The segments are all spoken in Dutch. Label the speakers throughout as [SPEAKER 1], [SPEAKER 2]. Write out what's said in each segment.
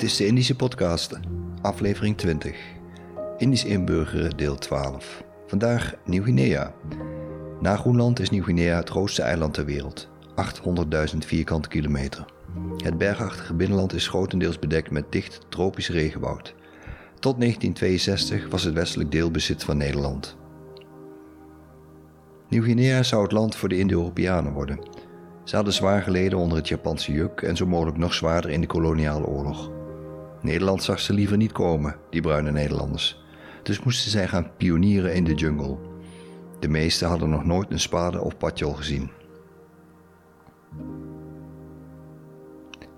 [SPEAKER 1] Dit is de Indische Podcast, aflevering 20. Indisch inburgeren, deel 12. Vandaag Nieuw-Guinea. Na Groenland is Nieuw-Guinea het grootste eiland ter wereld. 800.000 vierkante kilometer. Het bergachtige binnenland is grotendeels bedekt met dicht tropisch regenwoud. Tot 1962 was het westelijk deel bezit van Nederland. Nieuw-Guinea zou het land voor de Indo-Europeanen worden. Ze hadden zwaar geleden onder het Japanse juk en zo mogelijk nog zwaarder in de koloniale oorlog. Nederland zag ze liever niet komen, die bruine Nederlanders. Dus moesten zij gaan pionieren in de jungle. De meesten hadden nog nooit een spade of patjol gezien.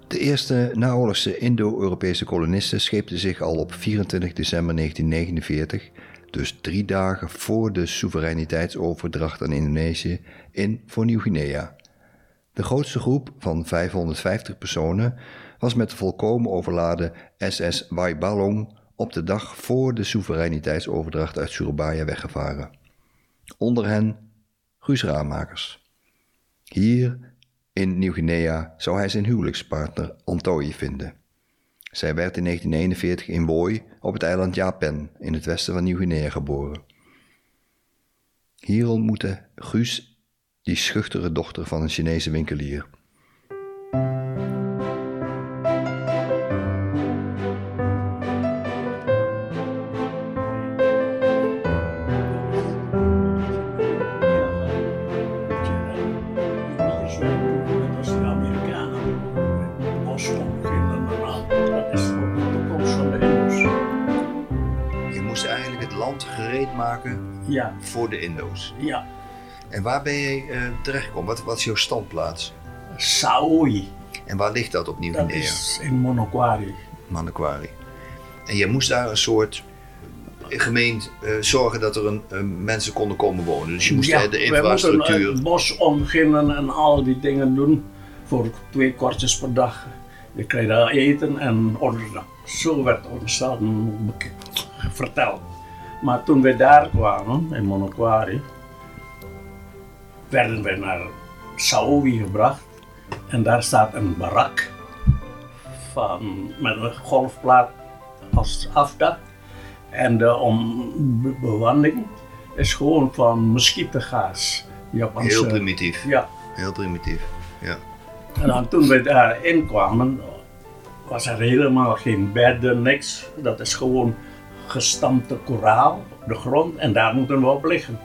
[SPEAKER 1] De eerste naoorlogse Indo-Europese kolonisten scheepten zich al op 24 december 1949, dus drie dagen voor de soevereiniteitsoverdracht aan Indonesië, in voor Nieuw-Guinea. De grootste groep van 550 personen was met de volkomen overladen SS Waibalong op de dag voor de soevereiniteitsoverdracht uit Surabaya weggevaren. Onder hen Guus Raamakers. Hier in Nieuw-Guinea zou hij zijn huwelijkspartner Antoyi vinden. Zij werd in 1941 in Woi op het eiland Japan in het westen van Nieuw-Guinea geboren. Hier ontmoette Guus die schuchtere dochter van een Chinese winkelier.
[SPEAKER 2] Ja.
[SPEAKER 1] En waar ben je uh, terechtgekomen? Wat, wat is jouw standplaats?
[SPEAKER 2] Saoi.
[SPEAKER 1] En waar ligt dat op
[SPEAKER 2] Dat is in Monokwari.
[SPEAKER 1] Manokwari. En je moest daar een soort gemeente eh, zorgen dat er een, een mensen konden komen wonen. Dus je moest eh, de infrastructuur.
[SPEAKER 2] moeten het bos omginnen en al die dingen doen voor twee kwartjes per dag. Je kreeg daar eten en orde. Zo werd bek- verteld. Maar toen we daar kwamen, in Monokwari, werden we naar Saowi gebracht. En daar staat een barak van, met een golfplaat als afdak. En de ombewandeling is gewoon van. Japanse,
[SPEAKER 1] Heel primitief.
[SPEAKER 2] Ja,
[SPEAKER 1] Heel primitief. Ja.
[SPEAKER 2] en dan toen we daarin kwamen, was er helemaal geen bedden, niks. Dat is gewoon gestampte koraal op de grond en daar moeten we op liggen.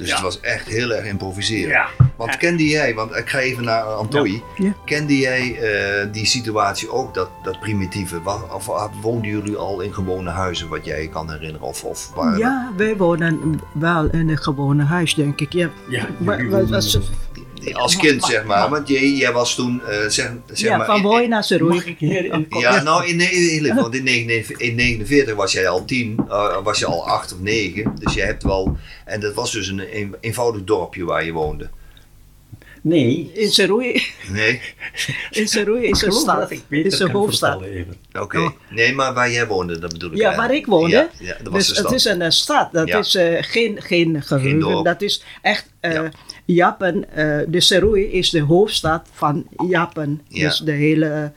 [SPEAKER 1] Dus
[SPEAKER 2] Ja.
[SPEAKER 1] het was echt heel erg improviseren.
[SPEAKER 2] Ja.
[SPEAKER 1] Want kende jij, want ik ga even naar Antoy.
[SPEAKER 3] Ja.
[SPEAKER 1] Kende jij eh, die situatie ook, dat, dat primitieve? Of, of woonden jullie al in gewone huizen, wat jij je kan herinneren? Of, of waren
[SPEAKER 3] Ja, wij wonen wel in een gewone huis, denk ik. Ja,
[SPEAKER 2] woonden-
[SPEAKER 3] was-
[SPEAKER 1] als kind, zeg maar. Want jij, jij was toen, eh, zeg, zeg
[SPEAKER 3] ja
[SPEAKER 1] maar...
[SPEAKER 3] van
[SPEAKER 1] in-
[SPEAKER 3] Boy naar Seroei.
[SPEAKER 2] Mag ik hier in
[SPEAKER 1] Ja, nou in, in, want in 1949 was jij al tien, eh, was je al acht of negen. Dus je hebt wel, en dat was dus een, een eenvoudig dorpje waar je woonde.
[SPEAKER 2] Nee,
[SPEAKER 3] In Seroei,
[SPEAKER 1] Nee?
[SPEAKER 3] in Seroei is een stad. is een hoofdstad.
[SPEAKER 1] Oké.
[SPEAKER 3] Oh.
[SPEAKER 1] Nee, maar waar jij woonde, dat bedoel ik
[SPEAKER 3] Ja, waar ik woonde.
[SPEAKER 1] Ja, ja, dat was
[SPEAKER 3] dus het
[SPEAKER 1] stad.
[SPEAKER 3] is een stad. Dat
[SPEAKER 1] Ja.
[SPEAKER 3] is eh, geen, geen geheugen. dat is echt eh,
[SPEAKER 1] Ja.
[SPEAKER 3] Japan. eh, de Seroei is de hoofdstad van Japan.
[SPEAKER 1] Ja.
[SPEAKER 3] Dus de hele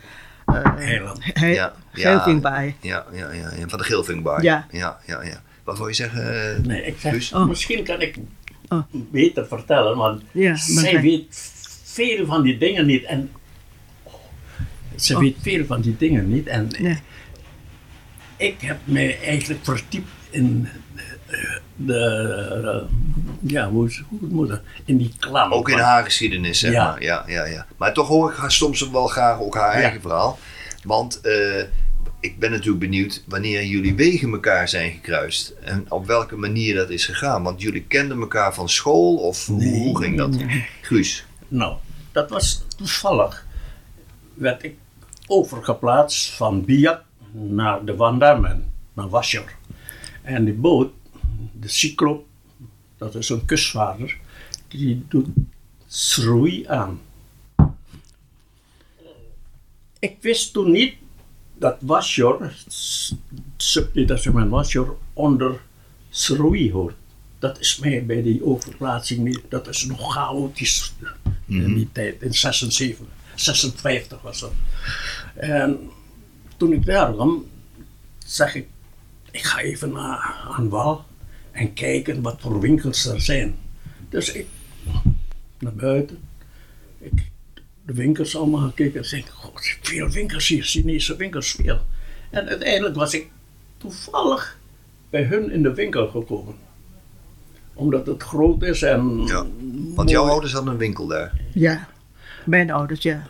[SPEAKER 3] uh,
[SPEAKER 2] Eiland.
[SPEAKER 1] Ja, ja. Ja, ja, ja, ja, van de Gilvingbaai.
[SPEAKER 3] Ja.
[SPEAKER 1] ja, ja, ja. Wat wil je zeggen? eh,
[SPEAKER 2] Nee, ik zeg?
[SPEAKER 3] Oh.
[SPEAKER 2] misschien kan ik
[SPEAKER 3] Oh.
[SPEAKER 2] beter vertellen, want
[SPEAKER 3] Ja,
[SPEAKER 2] zij weet veel van die dingen niet. En ze
[SPEAKER 3] Oh.
[SPEAKER 2] weet veel van die dingen niet. En
[SPEAKER 3] Ja.
[SPEAKER 2] ik heb mij eigenlijk verdiept in eh, de, eh, ja, hoe, is- hoe moet het, in die klam.
[SPEAKER 1] Ook in
[SPEAKER 2] van-
[SPEAKER 1] haar geschiedenis, zeg
[SPEAKER 2] Ja.
[SPEAKER 1] maar. Ja, ja, ja. Maar toch hoor ik haar soms wel graag ook haar eigen verhaal. Want eh, ik ben natuurlijk benieuwd wanneer jullie wegen elkaar zijn gekruist. En op welke manier dat is gegaan. Want jullie kenden elkaar van school of hoe-
[SPEAKER 2] Nee,
[SPEAKER 1] hoe ging dat? Guus.
[SPEAKER 2] Nou, dat was toevallig. Werd ik overgeplaatst van Biak naar de Wandamen, naar Wasser. En die boot, de Cyclop, dat is een kustvaarder, die doet schroei aan. Ik wist toen niet dat Wasser, subdetachement Wasser, onder schroei hoort. Dat is mij bij die overplaatsing niet, dat is nog chaotisch in die tijd, in 76. 56 was dat. En toen ik daar kwam, zeg ik, ik ga even naar, aan wal en kijken wat voor winkels er zijn. Dus ik naar buiten, ik de winkels allemaal gekeken en zei, god, veel winkels hier, Chinese winkels, veel. En uiteindelijk was ik toevallig bij hun in de winkel gekomen. Omdat het groot is en...
[SPEAKER 4] Ja. Want jouw ouders hadden een winkel daar.
[SPEAKER 3] Ja, mijn ouders, ja.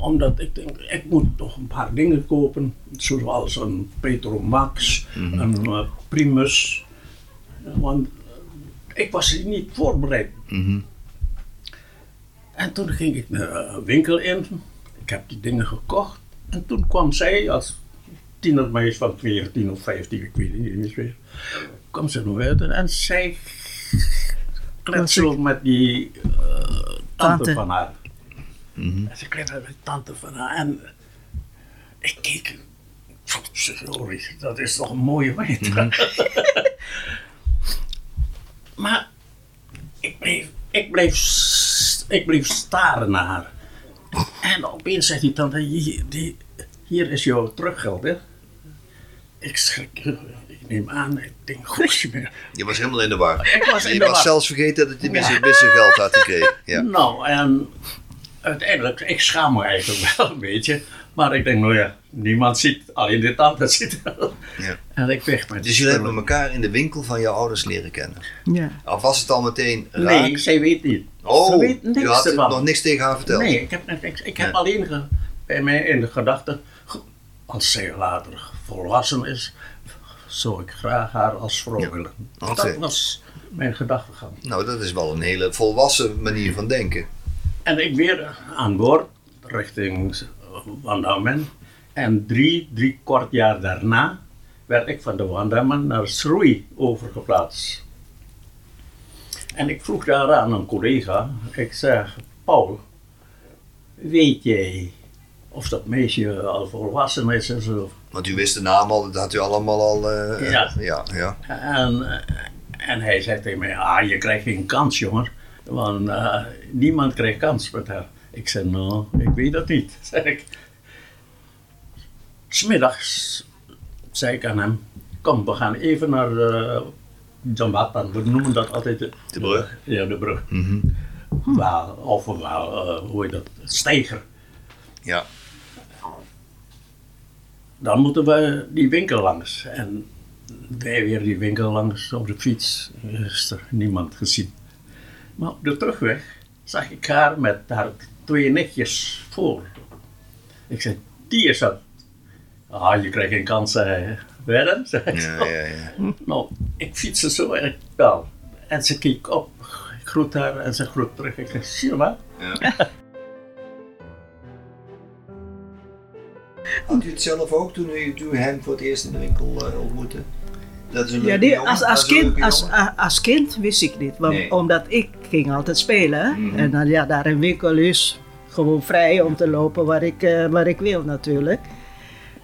[SPEAKER 2] Omdat ik denk, ik moet toch een paar dingen kopen. Zoals een Petromax, een eh, Primus. Want eh, ik was niet voorbereid. En toen ging ik de eh, winkel in. Ik heb die dingen gekocht. En toen kwam zij als tienermeisje van 14 of 15, ik weet het niet meer. kwam ze naar buiten en zij kletselde met die eh, tante,
[SPEAKER 3] Tante.
[SPEAKER 2] van haar. En ze kletselde met die tante van haar. En ik keek. Sorry, dat is toch een mooie meid. maar ik bleef, ik, bleef, ik bleef staren naar haar. En opeens zegt die tante, hier, die, hier is jouw teruggeld, hè. Ik schrik, ik neem aan, ik denk, goedje meer.
[SPEAKER 4] Je was helemaal in de war.
[SPEAKER 2] Ik was in
[SPEAKER 4] je
[SPEAKER 2] de
[SPEAKER 4] was
[SPEAKER 2] war.
[SPEAKER 4] zelfs vergeten dat je missen geld had gekregen. Ja.
[SPEAKER 2] Nou, en uiteindelijk, ik schaam me eigenlijk wel een beetje. Maar ik denk, nou ja, niemand ziet, alleen de tante ziet wel.
[SPEAKER 4] Ja.
[SPEAKER 2] En ik weg met
[SPEAKER 4] Dus jullie hebben elkaar in de winkel van jouw ouders leren kennen.
[SPEAKER 3] ja.
[SPEAKER 4] Of was het al meteen raak?
[SPEAKER 2] Nee, zij weet niet.
[SPEAKER 4] Oh,
[SPEAKER 2] Ze weet niks
[SPEAKER 4] je had
[SPEAKER 2] ervan.
[SPEAKER 4] nog niks tegen haar verteld.
[SPEAKER 2] Nee, ik heb net niks. Ik heb
[SPEAKER 4] Ja.
[SPEAKER 2] alleen ge- bij mij in de gedachte, ge- als zij later volwassen is, zou ik graag haar als vrouw
[SPEAKER 4] Ja.
[SPEAKER 2] willen. Dat was mijn gedachtegang.
[SPEAKER 4] Nou, dat is wel een hele volwassen manier van denken.
[SPEAKER 2] En ik weer aan boord richting Wandamen. En drie, drie kwart jaar daarna werd ik van de Wandamen naar Sroei overgeplaatst. En ik vroeg daar aan een collega, ik zeg, Paul, weet jij of dat meisje al volwassen is en zo?
[SPEAKER 4] Want u wist de naam al, dat had u allemaal al. eh,
[SPEAKER 2] Ja.
[SPEAKER 4] ja, ja.
[SPEAKER 2] En, eh, en hij zei tegen mij, ah, je krijgt geen kans, jongen. Want eh, niemand krijgt kans met haar. Ik zei, nou, ik weet dat niet, zei ik. Smiddags zei ik aan hem, kom, we gaan even naar uh, Jambatan. We noemen dat altijd de,
[SPEAKER 4] De brug.
[SPEAKER 2] Ja, de brug.
[SPEAKER 4] Mhm.
[SPEAKER 2] Wel, of wel, eh, hoe heet dat, steiger.
[SPEAKER 4] ja.
[SPEAKER 2] Dan moeten we die winkel langs. En wij weer die winkel langs op de fiets. Is er niemand gezien. Maar op de terugweg zag ik haar met haar twee netjes voor. Ik zei, die is dat. Ah, je krijgt geen kans, zei hij. Wedden? zei ik
[SPEAKER 4] Ja,
[SPEAKER 2] zo.
[SPEAKER 4] ja, ja.
[SPEAKER 2] Nou, ik fietste zo en ik bel. En ze keek op. Ik groet haar en ze groet terug. Ik zeg, zie je maar.
[SPEAKER 4] ja. Had u het zelf ook toen u, toen u hem voor het eerst in de winkel eh, ontmoette? Dat
[SPEAKER 3] Ja,
[SPEAKER 4] leuke
[SPEAKER 3] die,
[SPEAKER 4] jongen,
[SPEAKER 3] als, als, kind, als, als kind wist ik niet, want,
[SPEAKER 4] Nee.
[SPEAKER 3] omdat ik ging altijd spelen.
[SPEAKER 4] Mhm.
[SPEAKER 3] En dan ja, daar een winkel is gewoon vrij om te lopen waar ik, eh, waar ik wil natuurlijk.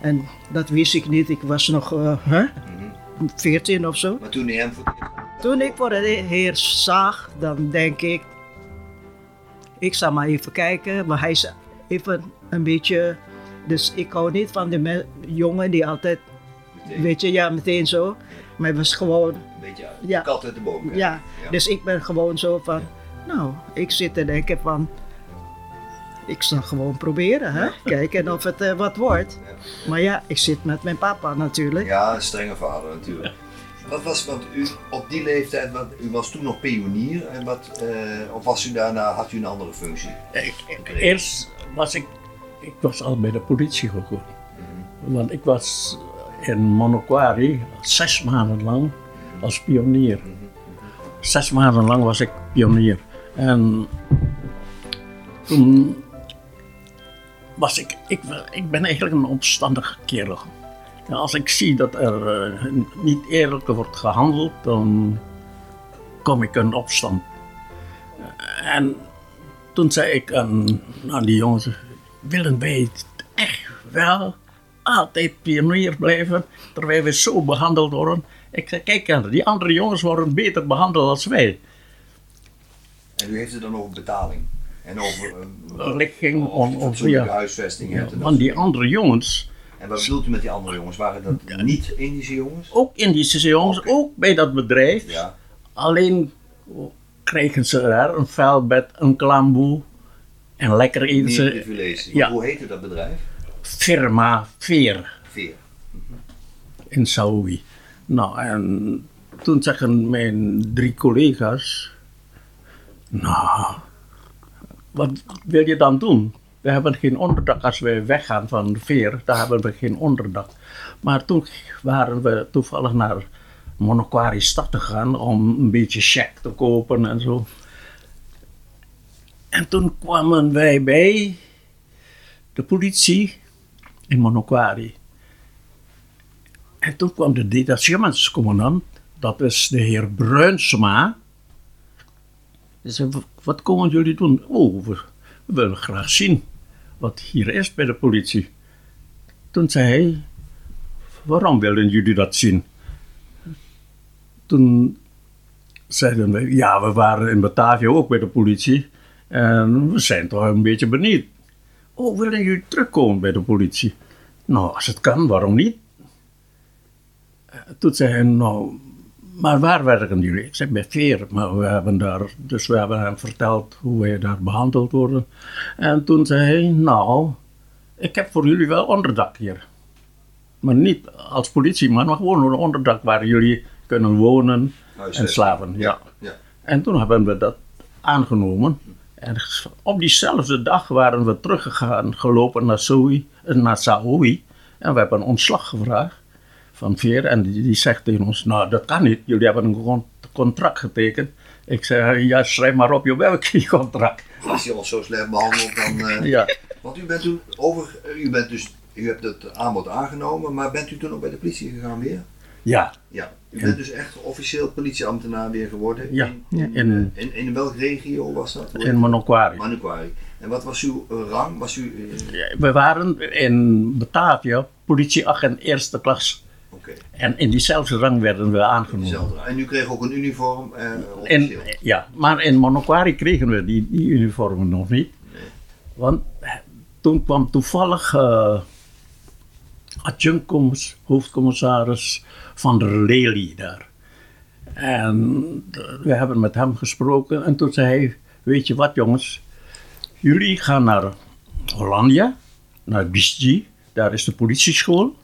[SPEAKER 3] En dat wist ik niet, ik was nog eh, hè,
[SPEAKER 4] Mhm.
[SPEAKER 3] 14 of zo.
[SPEAKER 4] Maar toen hem voor
[SPEAKER 3] Toen ik voor het eerst zag, dan denk ik, ik zal maar even kijken, maar hij is even een beetje, dus ik hou niet van de jongen die altijd,
[SPEAKER 4] meteen
[SPEAKER 3] weet je, ja meteen zo, maar hij was gewoon
[SPEAKER 4] beetje
[SPEAKER 3] Ja.
[SPEAKER 4] kat uit de boom.
[SPEAKER 3] Ja, dus ik ben gewoon zo van, nou, ik zit te denken van, ik zal gewoon proberen, hè? kijken of het eh, wat wordt. Maar ja, ik zit met mijn papa natuurlijk.
[SPEAKER 4] Ja, een strenge vader natuurlijk. Wat was, want u op die leeftijd, want u was toen nog pionier, en wat, eh, of was u daarna, had u een andere functie?
[SPEAKER 2] Ik, ik- eerst was ik, ik was al bij de politie gekomen. Want ik was in Monokwari zes maanden lang als pionier. Zes maanden lang was ik pionier. En toen was ik, ik, ik ben eigenlijk een opstandige kerel. Als ik zie dat er eh, niet eerlijk wordt gehandeld, dan kom ik in opstand. En toen zei ik aan, aan die jongens, willen wij echt wel altijd pionier blijven, terwijl we zo behandeld worden? Ik zei, kijk, die andere jongens worden beter behandeld als wij.
[SPEAKER 4] En u heeft er dan ook betaling?
[SPEAKER 1] En over uh,
[SPEAKER 2] ligging, on, on,
[SPEAKER 1] ja. huisvesting
[SPEAKER 2] ja, Want die andere jongens.
[SPEAKER 1] En wat bedoelt u met die andere jongens? Waren dat niet Indische jongens?
[SPEAKER 2] Ook Indische jongens, ook bij dat bedrijf.
[SPEAKER 1] Ja.
[SPEAKER 2] Alleen kregen ze daar een vuilbed, een klamboe en lekker eten
[SPEAKER 1] ze. Ja. Hoe heette dat bedrijf?
[SPEAKER 2] Firma Veer.
[SPEAKER 1] Veer.
[SPEAKER 2] In Saoui. Nou, en toen zeggen mijn drie collega's: Nou, wat wil je dan doen? We hebben geen onderdak als we weggaan van de veer, daar hebben we geen onderdak. Maar toen waren we toevallig naar Monoquari stad te gaan om een beetje check te kopen en zo. En toen kwamen wij bij de politie in Monoquari. En toen kwam de detachementscommandant, dat is de heer Bruinsma. Die zei, wat komen jullie doen? Oh, we, willen graag zien wat hier is bij de politie. Toen zei hij, waarom willen jullie dat zien? Toen zeiden we, ja, we waren in Batavia ook bij de politie. En we zijn toch een beetje benieuwd. Oh, willen jullie terugkomen bij de politie? Nou, als het kan, waarom niet? Toen zei hij, nou, maar waar werken jullie? Ik zei, bij Veer. Maar we hebben daar, dus we hebben hem verteld hoe wij daar behandeld worden. En toen zei hij, nou, ik heb voor jullie wel onderdak hier. Maar niet als politieman, maar gewoon een onderdak waar jullie kunnen wonen en slapen. Ja. ja. En toen hebben we dat aangenomen. En op diezelfde dag waren we teruggegaan, gelopen naar, Soui, naar Saoui. En we hebben een ontslag gevraagd van Veer. En die, die, zegt tegen ons, nou dat kan niet, jullie hebben een contract getekend. Ik zei, ja schrijf maar op je werkcontract.
[SPEAKER 1] Als je ons zo slecht behandelt, dan... Uh,
[SPEAKER 2] ja.
[SPEAKER 1] Want u bent toen over, u bent dus, u hebt het aanbod aangenomen, maar bent u toen ook bij de politie gegaan weer?
[SPEAKER 2] Ja.
[SPEAKER 1] Ja, u bent dus echt officieel politieambtenaar weer geworden.
[SPEAKER 2] Ja.
[SPEAKER 1] In, in, in, in, welke regio was dat?
[SPEAKER 2] In Manokwari.
[SPEAKER 1] Manokwari. En wat was uw rang? Was u,
[SPEAKER 2] uh... We waren in Batavia politieagent eerste klas.
[SPEAKER 1] Oké.
[SPEAKER 2] En in diezelfde rang werden we aangenomen.
[SPEAKER 1] En u kreeg ook een uniform? Uh,
[SPEAKER 2] in, ja, maar in Manokwari kregen we die, die uniformen nog niet. Nee. Want toen kwam toevallig... Uh, adjunct hoofdcommissaris van der Lely daar. En we hebben met hem gesproken en toen zei hij, weet je wat jongens, jullie gaan naar Hollandia, naar Bisji, daar is de politieschool.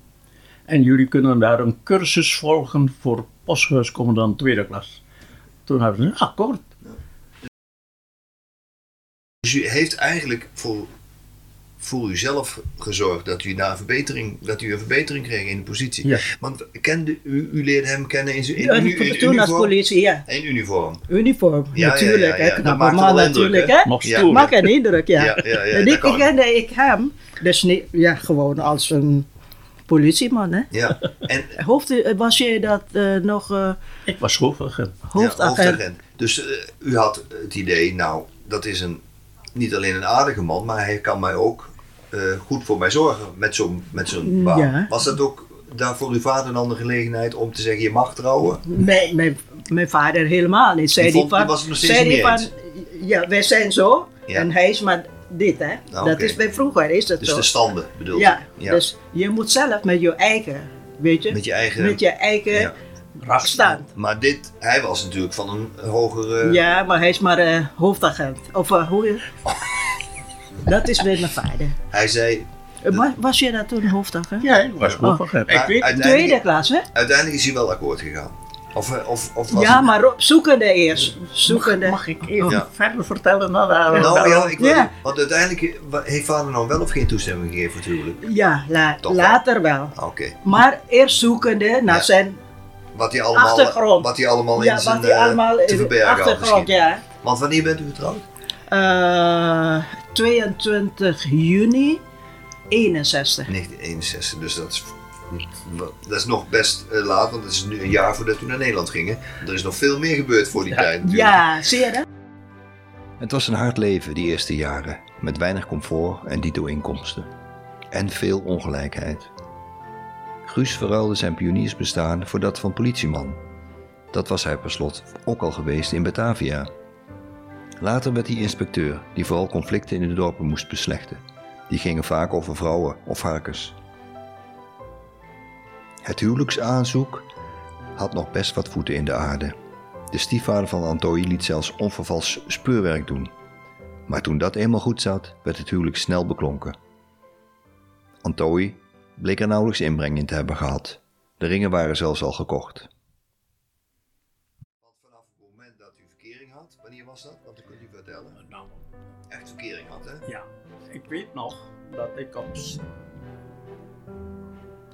[SPEAKER 2] En jullie kunnen daar een cursus volgen voor posthuiscommandant tweede klas. Toen hebben ze akkoord.
[SPEAKER 1] Dus heeft eigenlijk voor voor uzelf gezorgd dat u, naar verbetering, dat u een verbetering kreeg in de positie.
[SPEAKER 2] Ja.
[SPEAKER 1] Want kende, u, u leerde hem kennen in zijn in,
[SPEAKER 3] in, als politie, ja.
[SPEAKER 1] In uniform.
[SPEAKER 3] Uniform,
[SPEAKER 1] ja,
[SPEAKER 3] natuurlijk.
[SPEAKER 1] Ja, ja,
[SPEAKER 3] ja. Knappe man natuurlijk, hè.
[SPEAKER 2] Nog stoer.
[SPEAKER 3] Maak een indruk, ja.
[SPEAKER 1] ja, ja, ja
[SPEAKER 3] en ik kende ik hem, dus niet, ja, gewoon als een politieman, hè.
[SPEAKER 1] Ja. En,
[SPEAKER 3] Hoofd, was je dat uh, nog... Uh,
[SPEAKER 2] ik was hoofdagent.
[SPEAKER 3] Hoofdagent.
[SPEAKER 1] hoofdagent. Dus uh, u had het idee, nou, dat is een niet alleen een aardige man, maar hij kan mij ook uh, goed voor mij zorgen met zo'n met zo'n baan.
[SPEAKER 3] Ja.
[SPEAKER 1] Was dat ook daar voor uw vader dan de gelegenheid om te zeggen je mag trouwen?
[SPEAKER 3] Nee, mijn, mijn vader helemaal niet. Zei
[SPEAKER 1] die, vond,
[SPEAKER 3] van,
[SPEAKER 1] was het nog steeds niet
[SPEAKER 3] van, ja, wij zijn zo
[SPEAKER 1] Ja.
[SPEAKER 3] en hij is maar dit, hè.
[SPEAKER 1] Nou,
[SPEAKER 3] dat is bij vroeger, is dat
[SPEAKER 1] Dus
[SPEAKER 3] zo.
[SPEAKER 1] de standen bedoel je?
[SPEAKER 3] ja,
[SPEAKER 1] ja.
[SPEAKER 3] dus je moet zelf met je eigen, weet je,
[SPEAKER 1] met je eigen...
[SPEAKER 3] met je eigen
[SPEAKER 1] Maar dit, hij was natuurlijk van een hogere...
[SPEAKER 3] Ja, maar hij is maar eh, hoofdagent. Of uh, hoe je... Dat is met mijn vader.
[SPEAKER 1] Hij zei,
[SPEAKER 3] Uh, wa- was je dat toen hoofdagent?
[SPEAKER 2] Ja, ik was hoofdagent.
[SPEAKER 1] Maar
[SPEAKER 2] Ik weet,
[SPEAKER 1] uiteindelijk-
[SPEAKER 3] Tweede klas, hè?
[SPEAKER 1] uiteindelijk is hij wel akkoord gegaan. Of, eh, of, of was
[SPEAKER 3] Ja,
[SPEAKER 1] het-
[SPEAKER 3] maar op zoekende eerst. Zoekende.
[SPEAKER 2] mag ik even
[SPEAKER 1] Ja.
[SPEAKER 2] verder vertellen? Nou, daar,
[SPEAKER 1] Nou ja, ik want uiteindelijk eh, heeft vader nou wel of geen toestemming gegeven voor het huwelijk?
[SPEAKER 3] Ja, la-
[SPEAKER 1] Toch wel.
[SPEAKER 3] later wel.
[SPEAKER 1] Ah, Oké.
[SPEAKER 3] Maar eerst zoekende naar
[SPEAKER 1] Ja.
[SPEAKER 3] zijn
[SPEAKER 1] Wat hij allemaal,
[SPEAKER 3] Achtergrond.
[SPEAKER 1] Wat hij allemaal
[SPEAKER 3] ja,
[SPEAKER 1] in zijn
[SPEAKER 3] wat hij
[SPEAKER 1] eh,
[SPEAKER 3] allemaal
[SPEAKER 1] te verbergen had
[SPEAKER 3] achtergrond,
[SPEAKER 1] misschien.
[SPEAKER 3] ja.
[SPEAKER 1] Want wanneer bent u getrouwd?
[SPEAKER 3] Eh, 22 juni 61.
[SPEAKER 1] 1961, dus dat is, dat is nog best eh, laat, want het is nu een jaar voordat u naar Nederland ging. hè? Er is nog veel meer gebeurd voor die tijd natuurlijk.
[SPEAKER 3] Ja, zie je dat?
[SPEAKER 1] Het was een hard leven die eerste jaren, met weinig comfort en dito inkomsten. En veel ongelijkheid. Guus verruilde zijn pioniersbestaan voor dat van politieman. Dat was hij per slot ook al geweest in Batavia.
[SPEAKER 4] Later werd hij inspecteur, die vooral conflicten in de dorpen moest beslechten. Die gingen vaak over vrouwen of varkens. Het huwelijksaanzoek had nog best wat voeten in de aarde. De stiefvader van Antoi liet zelfs onvervals speurwerk doen. Maar toen dat eenmaal goed zat, werd het huwelijk snel beklonken. Antoi bleek er nauwelijks inbreng in te hebben gehad. De ringen waren zelfs al gekocht.
[SPEAKER 1] Want vanaf het moment dat u verkering had, wanneer was dat? Want dat kunt u vertellen.
[SPEAKER 2] Nou,
[SPEAKER 1] Echt verkering had, hè?
[SPEAKER 2] ja. Ik weet nog dat ik op...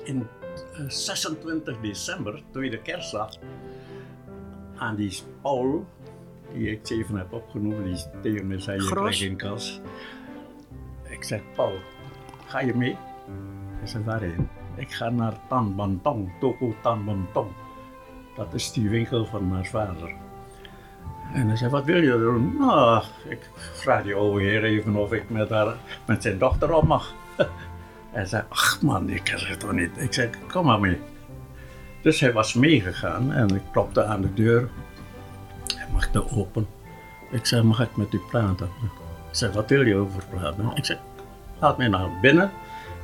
[SPEAKER 2] In eh, 26 december, tweede kerstdag, aan die Paul, die ik even heb opgenomen, die tegen me zei, je krijgt geen kas. Ik zeg, Paul, ga je mee? Hij zei, waarheen? Ik ga naar Tan Bantong, Toko Tan. Dat is die winkel van mijn vader. En hij zei, wat wil je doen? Nou, ik vraag die oude heer even of ik met, haar, met zijn dochter op mag. Hij zei, ach man, ik kan het toch niet. Ik zei, kom maar mee. Dus hij was meegegaan en ik klopte aan de deur. Hij maakte open. Ik zei, mag ik met u praten? Ik zei, wat wil je over praten? Ik zei, laat mij naar binnen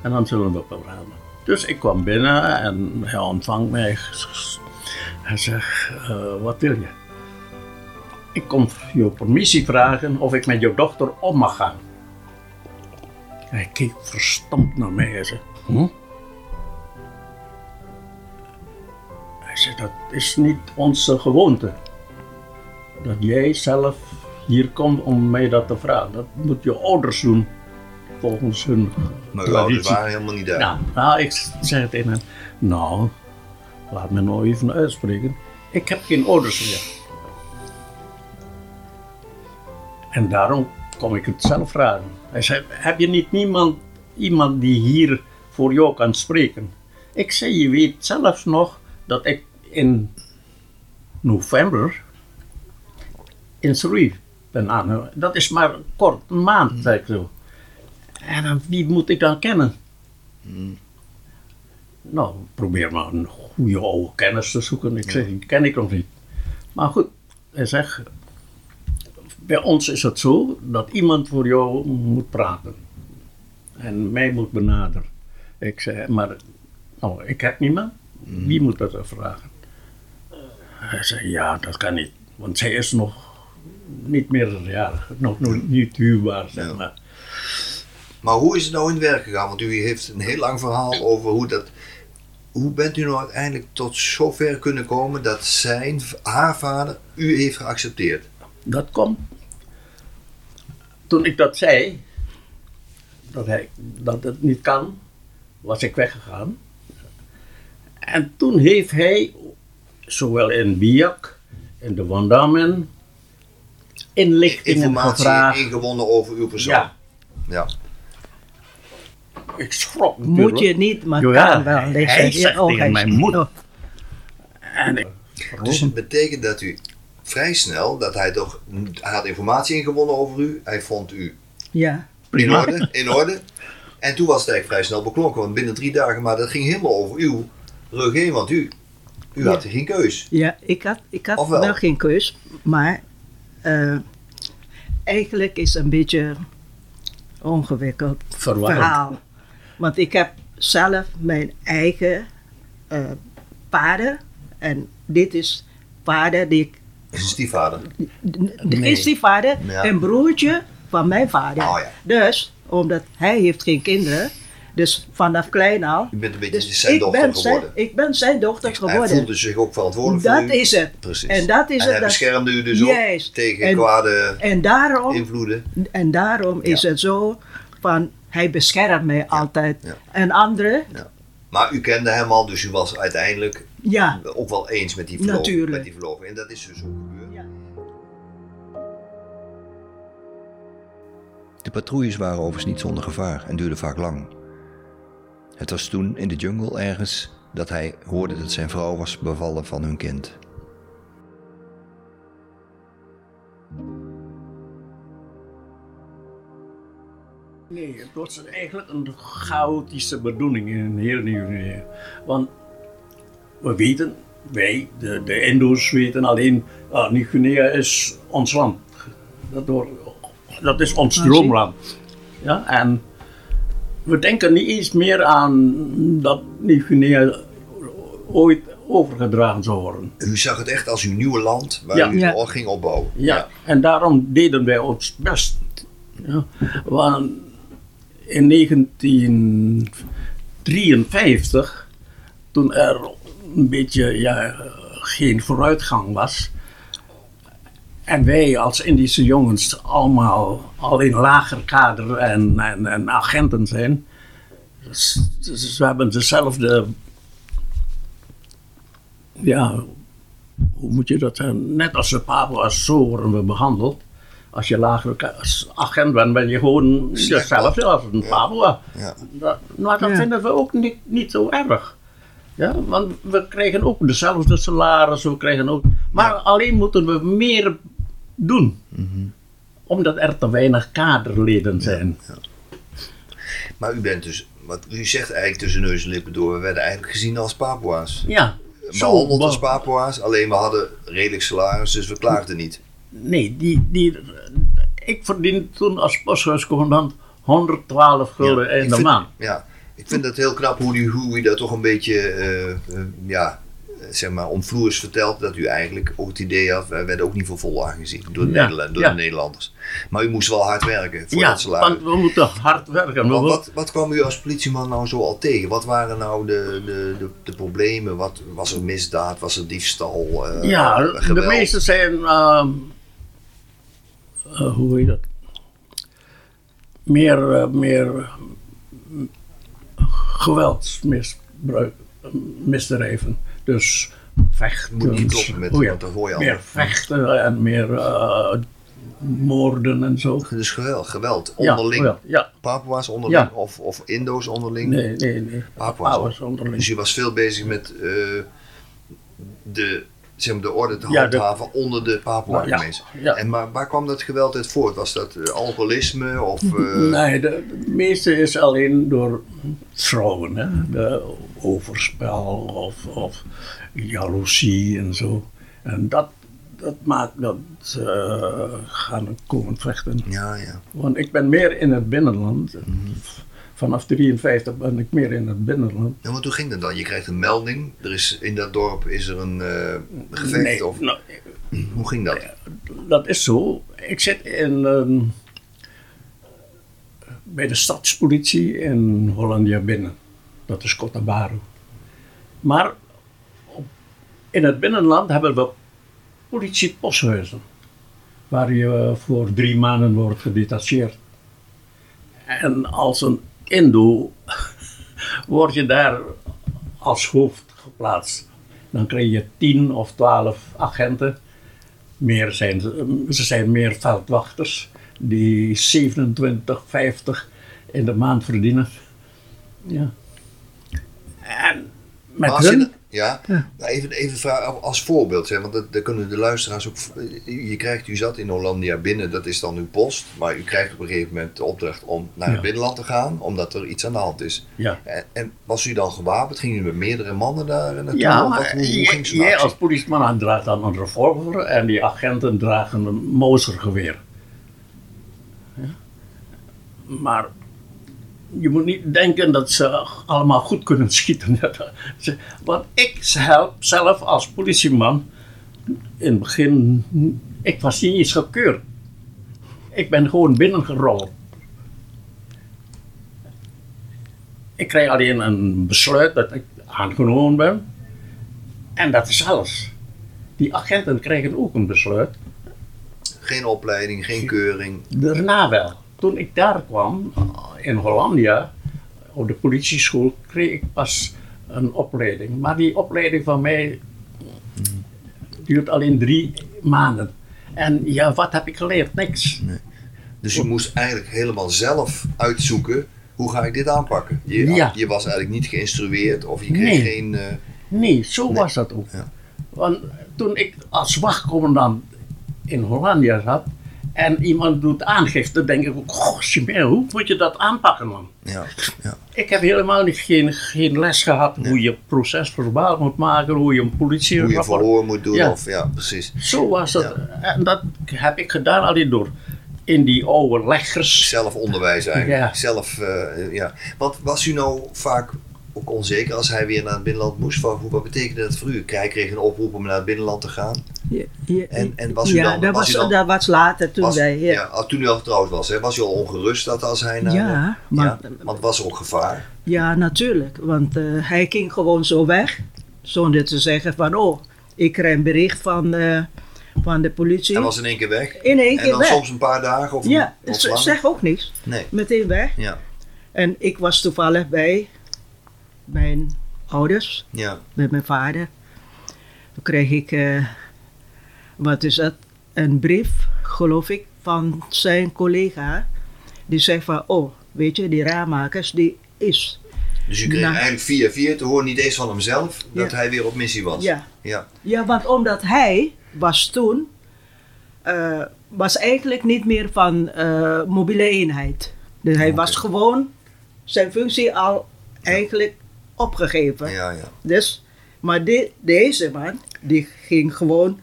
[SPEAKER 2] en dan zullen we praten. Dus ik kwam binnen en hij ontvangt mij. Hij zegt, "Eh, wat wil je? Ik kom je permissie vragen of ik met je dochter om mag gaan. Hij keek verstomd naar mij en zei, hm? Hij zei, dat is niet onze gewoonte. Dat jij zelf hier komt om mij dat te vragen. Dat moet je ouders doen, volgens hun
[SPEAKER 1] Maar uw ouders
[SPEAKER 2] traditie.
[SPEAKER 1] waren helemaal niet daar.
[SPEAKER 2] Nou, nou, ik zeg tegen hem, nou, laat me nou even uitspreken. Ik heb geen ouders meer. En daarom kom ik het zelf vragen. Hij zei, heb je niet niemand, iemand die hier voor jou kan spreken? Ik zei, je weet zelfs nog dat ik in november in Surrey ben aan. Dat is maar kort, een maand, zei ik zo. En dan, wie moet ik dan kennen? Nou, probeer maar een goede oude kennis te zoeken. Ik zeg, die ken ik nog niet. Maar goed, hij zegt, bij ons is het zo dat iemand voor jou moet praten. En mij moet benaderen. Ik zei, maar nou, ik heb niemand. Wie moet dat vragen? Hij zei, ja, dat kan niet. Want zij is nog niet meerderjarig. Nog, nog niet huwbaar, zeg maar.
[SPEAKER 1] Maar hoe is het nou in het werk gegaan? Want u heeft een heel lang verhaal over hoe dat. Hoe bent u nou uiteindelijk tot zover kunnen komen dat zijn, haar vader, u heeft geaccepteerd?
[SPEAKER 2] Dat komt. Toen ik dat zei, dat, hij, dat het niet kan, was ik weggegaan. En toen heeft hij, zowel in Biak, in de Wandamen, inlichtingen
[SPEAKER 1] Informatie
[SPEAKER 2] gevraagd.
[SPEAKER 1] ingewonnen over uw persoon.
[SPEAKER 2] Ja,
[SPEAKER 1] ja.
[SPEAKER 2] Ik schrok
[SPEAKER 3] Moet je niet, maar kan wel.
[SPEAKER 2] hij
[SPEAKER 3] Ik zeg,
[SPEAKER 2] zegt
[SPEAKER 3] oh,
[SPEAKER 2] tegen
[SPEAKER 3] hij-
[SPEAKER 2] mij, moet.
[SPEAKER 3] oh,
[SPEAKER 2] En ik,
[SPEAKER 1] Dus het betekent dat u vrij snel, dat hij toch, hij had informatie ingewonnen over u, hij vond u
[SPEAKER 3] ja,
[SPEAKER 1] in
[SPEAKER 2] prima.
[SPEAKER 1] orde, in orde. En toen was het eigenlijk vrij snel beklonken, want binnen drie dagen, maar dat ging helemaal over uw rug heen, want u, u
[SPEAKER 3] Ja.
[SPEAKER 1] had geen keus.
[SPEAKER 3] ja, ik had, ik had
[SPEAKER 1] wel?
[SPEAKER 3] wel geen keus, maar eh, eigenlijk is het een beetje ongewikkeld
[SPEAKER 2] Verwarrend.
[SPEAKER 3] verhaal. Want ik heb zelf mijn eigen eh, paarden en dit is paarden die ik
[SPEAKER 1] Is een stiefvader.
[SPEAKER 3] De
[SPEAKER 2] Nee.
[SPEAKER 3] is die vader
[SPEAKER 1] Ja.
[SPEAKER 3] een broertje van mijn vader.
[SPEAKER 1] Oh ja.
[SPEAKER 3] Dus, omdat hij heeft geen kinderen, dus vanaf klein al.
[SPEAKER 1] U bent een beetje
[SPEAKER 3] Dus
[SPEAKER 1] zijn
[SPEAKER 3] ik
[SPEAKER 1] dochter
[SPEAKER 3] ben zijn,
[SPEAKER 1] geworden.
[SPEAKER 3] ik ben zijn dochter
[SPEAKER 1] Hij
[SPEAKER 3] geworden.
[SPEAKER 1] voelde zich ook verantwoordelijk
[SPEAKER 3] Dat
[SPEAKER 1] voor u.
[SPEAKER 3] is het.
[SPEAKER 1] Precies.
[SPEAKER 3] En dat is
[SPEAKER 1] en
[SPEAKER 3] het.
[SPEAKER 1] hij
[SPEAKER 3] dat-
[SPEAKER 1] beschermde u dus
[SPEAKER 3] Juist.
[SPEAKER 1] ook tegen
[SPEAKER 3] En-
[SPEAKER 1] kwade
[SPEAKER 3] En daarom,
[SPEAKER 1] invloeden.
[SPEAKER 3] en daarom is het zo van, hij beschermt mij altijd.
[SPEAKER 1] ja.
[SPEAKER 3] En anderen,
[SPEAKER 1] Maar u kende hem al, dus u was uiteindelijk
[SPEAKER 3] ja.
[SPEAKER 1] ook wel eens met die. Met die verloving. En dat is dus ook gebeurd.
[SPEAKER 3] Ja.
[SPEAKER 4] De patrouilles waren overigens niet zonder gevaar en duurden vaak lang. Het was toen in de jungle ergens dat hij hoorde dat zijn vrouw was bevallen van hun kind.
[SPEAKER 2] Nee, het was eigenlijk een chaotische bedoeling in heel Nieuw-Guinea. Want we weten, wij, de, de Indo's weten alleen, ah, Nieuw-Guinea is ons land. Dat, door, dat is ons
[SPEAKER 3] Ah,
[SPEAKER 2] droomland. Ja, en we denken niet eens meer aan dat Nieuw-Guinea ooit overgedragen zou worden.
[SPEAKER 1] U zag het echt als uw nieuwe land waar
[SPEAKER 2] Ja.
[SPEAKER 1] u
[SPEAKER 3] Ja.
[SPEAKER 1] al ging opbouwen.
[SPEAKER 2] Ja, en daarom deden wij ons best. Ja. Want in 1953, toen er een beetje ja, geen vooruitgang was, en wij als Indische jongens allemaal al in lager kader en, en, en agenten zijn, dus, dus we hebben dezelfde, ja, hoe moet je dat? Net als de Papua's, zo worden we behandeld. Als je lager agent bent, ben je gewoon hetzelfde als een Papua.
[SPEAKER 1] Ja.
[SPEAKER 2] Dat, maar dat
[SPEAKER 3] Ja.
[SPEAKER 2] vinden we ook niet, niet zo erg. Ja, want we krijgen ook dezelfde salaris, we krijgen ook... Maar alleen moeten we meer doen. Omdat er te weinig kaderleden zijn.
[SPEAKER 1] Maar u bent dus, wat u zegt eigenlijk tussen neus en lippen door, we werden eigenlijk gezien als Papua's.
[SPEAKER 2] Ja,
[SPEAKER 1] Behandeld
[SPEAKER 2] be-
[SPEAKER 1] als Papua's, alleen we hadden redelijk salaris, dus we klaagden niet.
[SPEAKER 2] Nee, die, die, ik verdiende toen als posthuiscommandant 112 gulden in
[SPEAKER 1] ik
[SPEAKER 2] de maand.
[SPEAKER 1] Ja, ik vind het heel knap hoe u, hoe u dat toch een beetje, eh, ja, zeg maar, omvloers vertelt. Dat u eigenlijk ook het idee had, wij werden ook niet voor vol aangezien door, de,
[SPEAKER 2] Ja,
[SPEAKER 1] Nederland, door
[SPEAKER 2] ja.
[SPEAKER 1] de Nederlanders. Maar u moest wel hard werken voor
[SPEAKER 2] Ja,
[SPEAKER 1] dat salaris.
[SPEAKER 2] want we moeten hard werken. We
[SPEAKER 1] Wat, wat, kwam u als politieman nou zo al tegen? Wat waren nou de, de, de, de problemen? Wat, was er misdaad? Was er diefstal? eh,
[SPEAKER 2] ja, de meeste zijn, ehm, eh, hoe heet dat? Meer, eh, meer mm, geweldsmisbruik, eh. Dus vechten.
[SPEAKER 1] Moet niet kloppen met
[SPEAKER 2] oh ja,
[SPEAKER 1] wat dat hoor je
[SPEAKER 2] Meer vechten en meer eh, moorden en zo.
[SPEAKER 1] Dus geweld, geweld onderling.
[SPEAKER 2] ja, ja.
[SPEAKER 1] Papua's onderling
[SPEAKER 2] Ja.
[SPEAKER 1] of, of Indo's onderling.
[SPEAKER 2] Nee, nee, nee.
[SPEAKER 1] Papua's.
[SPEAKER 2] Onderling.
[SPEAKER 1] Dus je was veel bezig met eh, de, zeg maar, de orde te
[SPEAKER 2] Ja,
[SPEAKER 1] handhaven onder de Papua
[SPEAKER 2] Ja,
[SPEAKER 1] mensen.
[SPEAKER 2] ja.
[SPEAKER 1] En maar waar kwam dat geweld uit voort? Was dat eh, alcoholisme of... eh,
[SPEAKER 2] Nee, de, de meeste is alleen door vrouwen. Hè? De overspel of, of jaloezie en zo. En dat, dat maakt dat ze gaan komen vechten.
[SPEAKER 1] Ja, ja.
[SPEAKER 2] Want ik ben meer in het binnenland. Vanaf 53 ben ik meer in het binnenland.
[SPEAKER 1] ja. Want hoe ging dat dan? Je krijgt een melding. Er is, in dat dorp is er een eh, gevecht.
[SPEAKER 2] Nee,
[SPEAKER 1] of,
[SPEAKER 2] nou,
[SPEAKER 1] hoe ging dat?
[SPEAKER 2] dat is zo. Ik zit in, ehm, bij de stadspolitie in Hollandia binnen. Dat is Cotabaru. Maar op- in het binnenland hebben we politieposthuizen. Waar je voor drie maanden wordt gedetacheerd. En als een Word je daar als hoofd geplaatst. Dan krijg je 10 of 12 agenten. Meer zijn, ze ze zijn meer veldwachters die 27, 50 in de maand verdienen. Ja. En met
[SPEAKER 1] als
[SPEAKER 2] hun,
[SPEAKER 1] ja, Nou, even, even vragen als voorbeeld, hè, want dat, daar kunnen de luisteraars ook. Je krijgt, u zat in Hollandia binnen, dat is dan uw post, maar u krijgt op een gegeven moment de opdracht om naar het
[SPEAKER 2] Ja.
[SPEAKER 1] binnenland te gaan, omdat er iets aan de hand is.
[SPEAKER 2] ja.
[SPEAKER 1] En, en was u dan gewapend? Ging u met meerdere mannen daar naartoe?
[SPEAKER 2] Ja, maar
[SPEAKER 1] hoe, hoe ging
[SPEAKER 2] als politieman draagt dan een revolver en die agenten dragen een Mosergeweer. Ja? Maar je moet niet denken dat ze allemaal goed kunnen schieten. Want ik zelf, zelf als politieman, in het begin, ik was niet eens gekeurd. Ik ben gewoon binnengerold. Ik krijg alleen een besluit dat ik aangenomen ben. En dat is alles. Die agenten krijgen ook een besluit.
[SPEAKER 1] Geen opleiding, geen keuring.
[SPEAKER 2] Daarna wel. Toen ik daar kwam, in Hollandia, op de politieschool, kreeg ik pas een opleiding. Maar die opleiding van mij duurt alleen drie maanden. En ja, wat heb ik geleerd? Niks.
[SPEAKER 1] Dus u moest eigenlijk helemaal zelf uitzoeken. Hoe ga ik dit aanpakken? Je,
[SPEAKER 2] Ja.
[SPEAKER 1] je was eigenlijk niet geïnstrueerd of je kreeg
[SPEAKER 2] Nee.
[SPEAKER 1] geen. eh,
[SPEAKER 2] Nee, zo was dat ook.
[SPEAKER 1] Ja.
[SPEAKER 2] Want toen ik als wachtcommandant in Hollandia zat en iemand doet aangifte, dan denk ik ook, goh, hoe moet je dat aanpakken man?
[SPEAKER 1] Ja, ja.
[SPEAKER 2] Ik heb helemaal niet, geen, geen les gehad hoe je proces verbaal moet maken, hoe je een politie
[SPEAKER 1] Hoe je verhoor moet doen,
[SPEAKER 2] Ja.
[SPEAKER 1] of ja, precies.
[SPEAKER 2] Zo was het. En dat heb ik gedaan alleen door in die oude leggers.
[SPEAKER 1] Zelfonderwijs eigenlijk.
[SPEAKER 2] Ja.
[SPEAKER 1] Zelf, eh, ja. Want was u nou vaak ook onzeker als hij weer naar het binnenland moest? Wat, wat betekende dat voor u? Hij kreeg een oproep om naar het binnenland te gaan.
[SPEAKER 3] Ja, ja,
[SPEAKER 1] En- en was u
[SPEAKER 3] ja,
[SPEAKER 1] dan-
[SPEAKER 3] dat,
[SPEAKER 1] was dan-
[SPEAKER 3] dat was later toen
[SPEAKER 1] Was,
[SPEAKER 3] wij...
[SPEAKER 1] ja.
[SPEAKER 3] Ja,
[SPEAKER 1] toen u al getrouwd was, hè? was u al ongerust dat als hij naar...
[SPEAKER 3] Ja, maar-
[SPEAKER 1] want was er ook gevaar?
[SPEAKER 3] Ja, natuurlijk. Want eh, hij ging gewoon zo weg. Zonder te zeggen van, oh, ik krijg een bericht van, eh, van de politie.
[SPEAKER 1] Hij was in één keer weg?
[SPEAKER 3] In één
[SPEAKER 1] en
[SPEAKER 3] keer
[SPEAKER 1] dan
[SPEAKER 3] weg.
[SPEAKER 1] soms een paar dagen? Of
[SPEAKER 3] Ja,
[SPEAKER 1] of
[SPEAKER 3] zeg ook niks.
[SPEAKER 1] Nee,
[SPEAKER 3] Meteen weg.
[SPEAKER 1] ja,
[SPEAKER 3] En ik was toevallig bij mijn ouders,
[SPEAKER 1] ja.
[SPEAKER 3] met mijn vader. Toen kreeg ik, eh, wat is dat, een brief, geloof ik, van zijn collega. Die zegt van, oh, weet je, die raammakers, die is.
[SPEAKER 1] Dus u kreeg
[SPEAKER 3] Nou.
[SPEAKER 1] eigenlijk via via te horen, niet eens van hemzelf, dat hij weer op missie was?
[SPEAKER 3] Ja.
[SPEAKER 1] Ja,
[SPEAKER 3] Ja, want omdat hij was toen, eh, was eigenlijk niet meer van eh, mobiele eenheid. Dus hij
[SPEAKER 1] Oké.
[SPEAKER 3] was gewoon zijn functie al eigenlijk opgegeven.
[SPEAKER 1] ja, ja.
[SPEAKER 3] Dus, maar deze man, die ging gewoon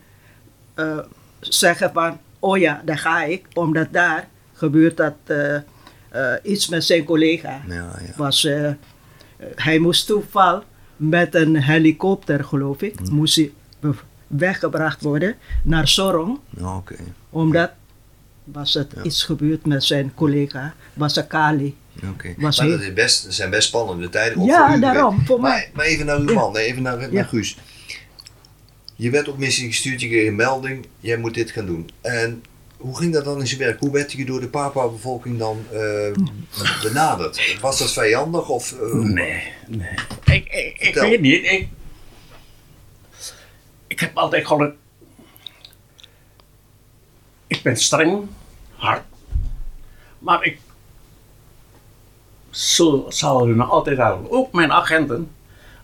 [SPEAKER 3] eh, zeggen van, oh ja, daar ga ik, omdat daar gebeurt dat eh, eh, iets met zijn collega.
[SPEAKER 1] ja, ja.
[SPEAKER 3] Was, hij moest toeval met een helikopter, geloof ik,
[SPEAKER 1] Hm.
[SPEAKER 3] moest hij weggebracht worden naar Sorong, omdat was het iets gebeurd met zijn collega, was een Kali.
[SPEAKER 1] Maar dat is best, dat zijn best spannende tijden.
[SPEAKER 3] Ja, daarom, voor
[SPEAKER 1] maar,
[SPEAKER 3] mij.
[SPEAKER 1] Maar even naar uw man, nee, even naar, naar
[SPEAKER 3] Ja.
[SPEAKER 1] Guus. Je werd op missie gestuurd, je kreeg een melding, jij moet dit gaan doen. En hoe ging dat dan in zijn werk? Hoe werd je door de Papua-bevolking dan eh, benaderd? Was dat vijandig of... eh,
[SPEAKER 2] Nee, nee. Ik, ik, weet niet. Ik, ik heb altijd geluk. Ik ben streng, hard. Maar ik zo, zal hun altijd houden. Ook mijn agenten.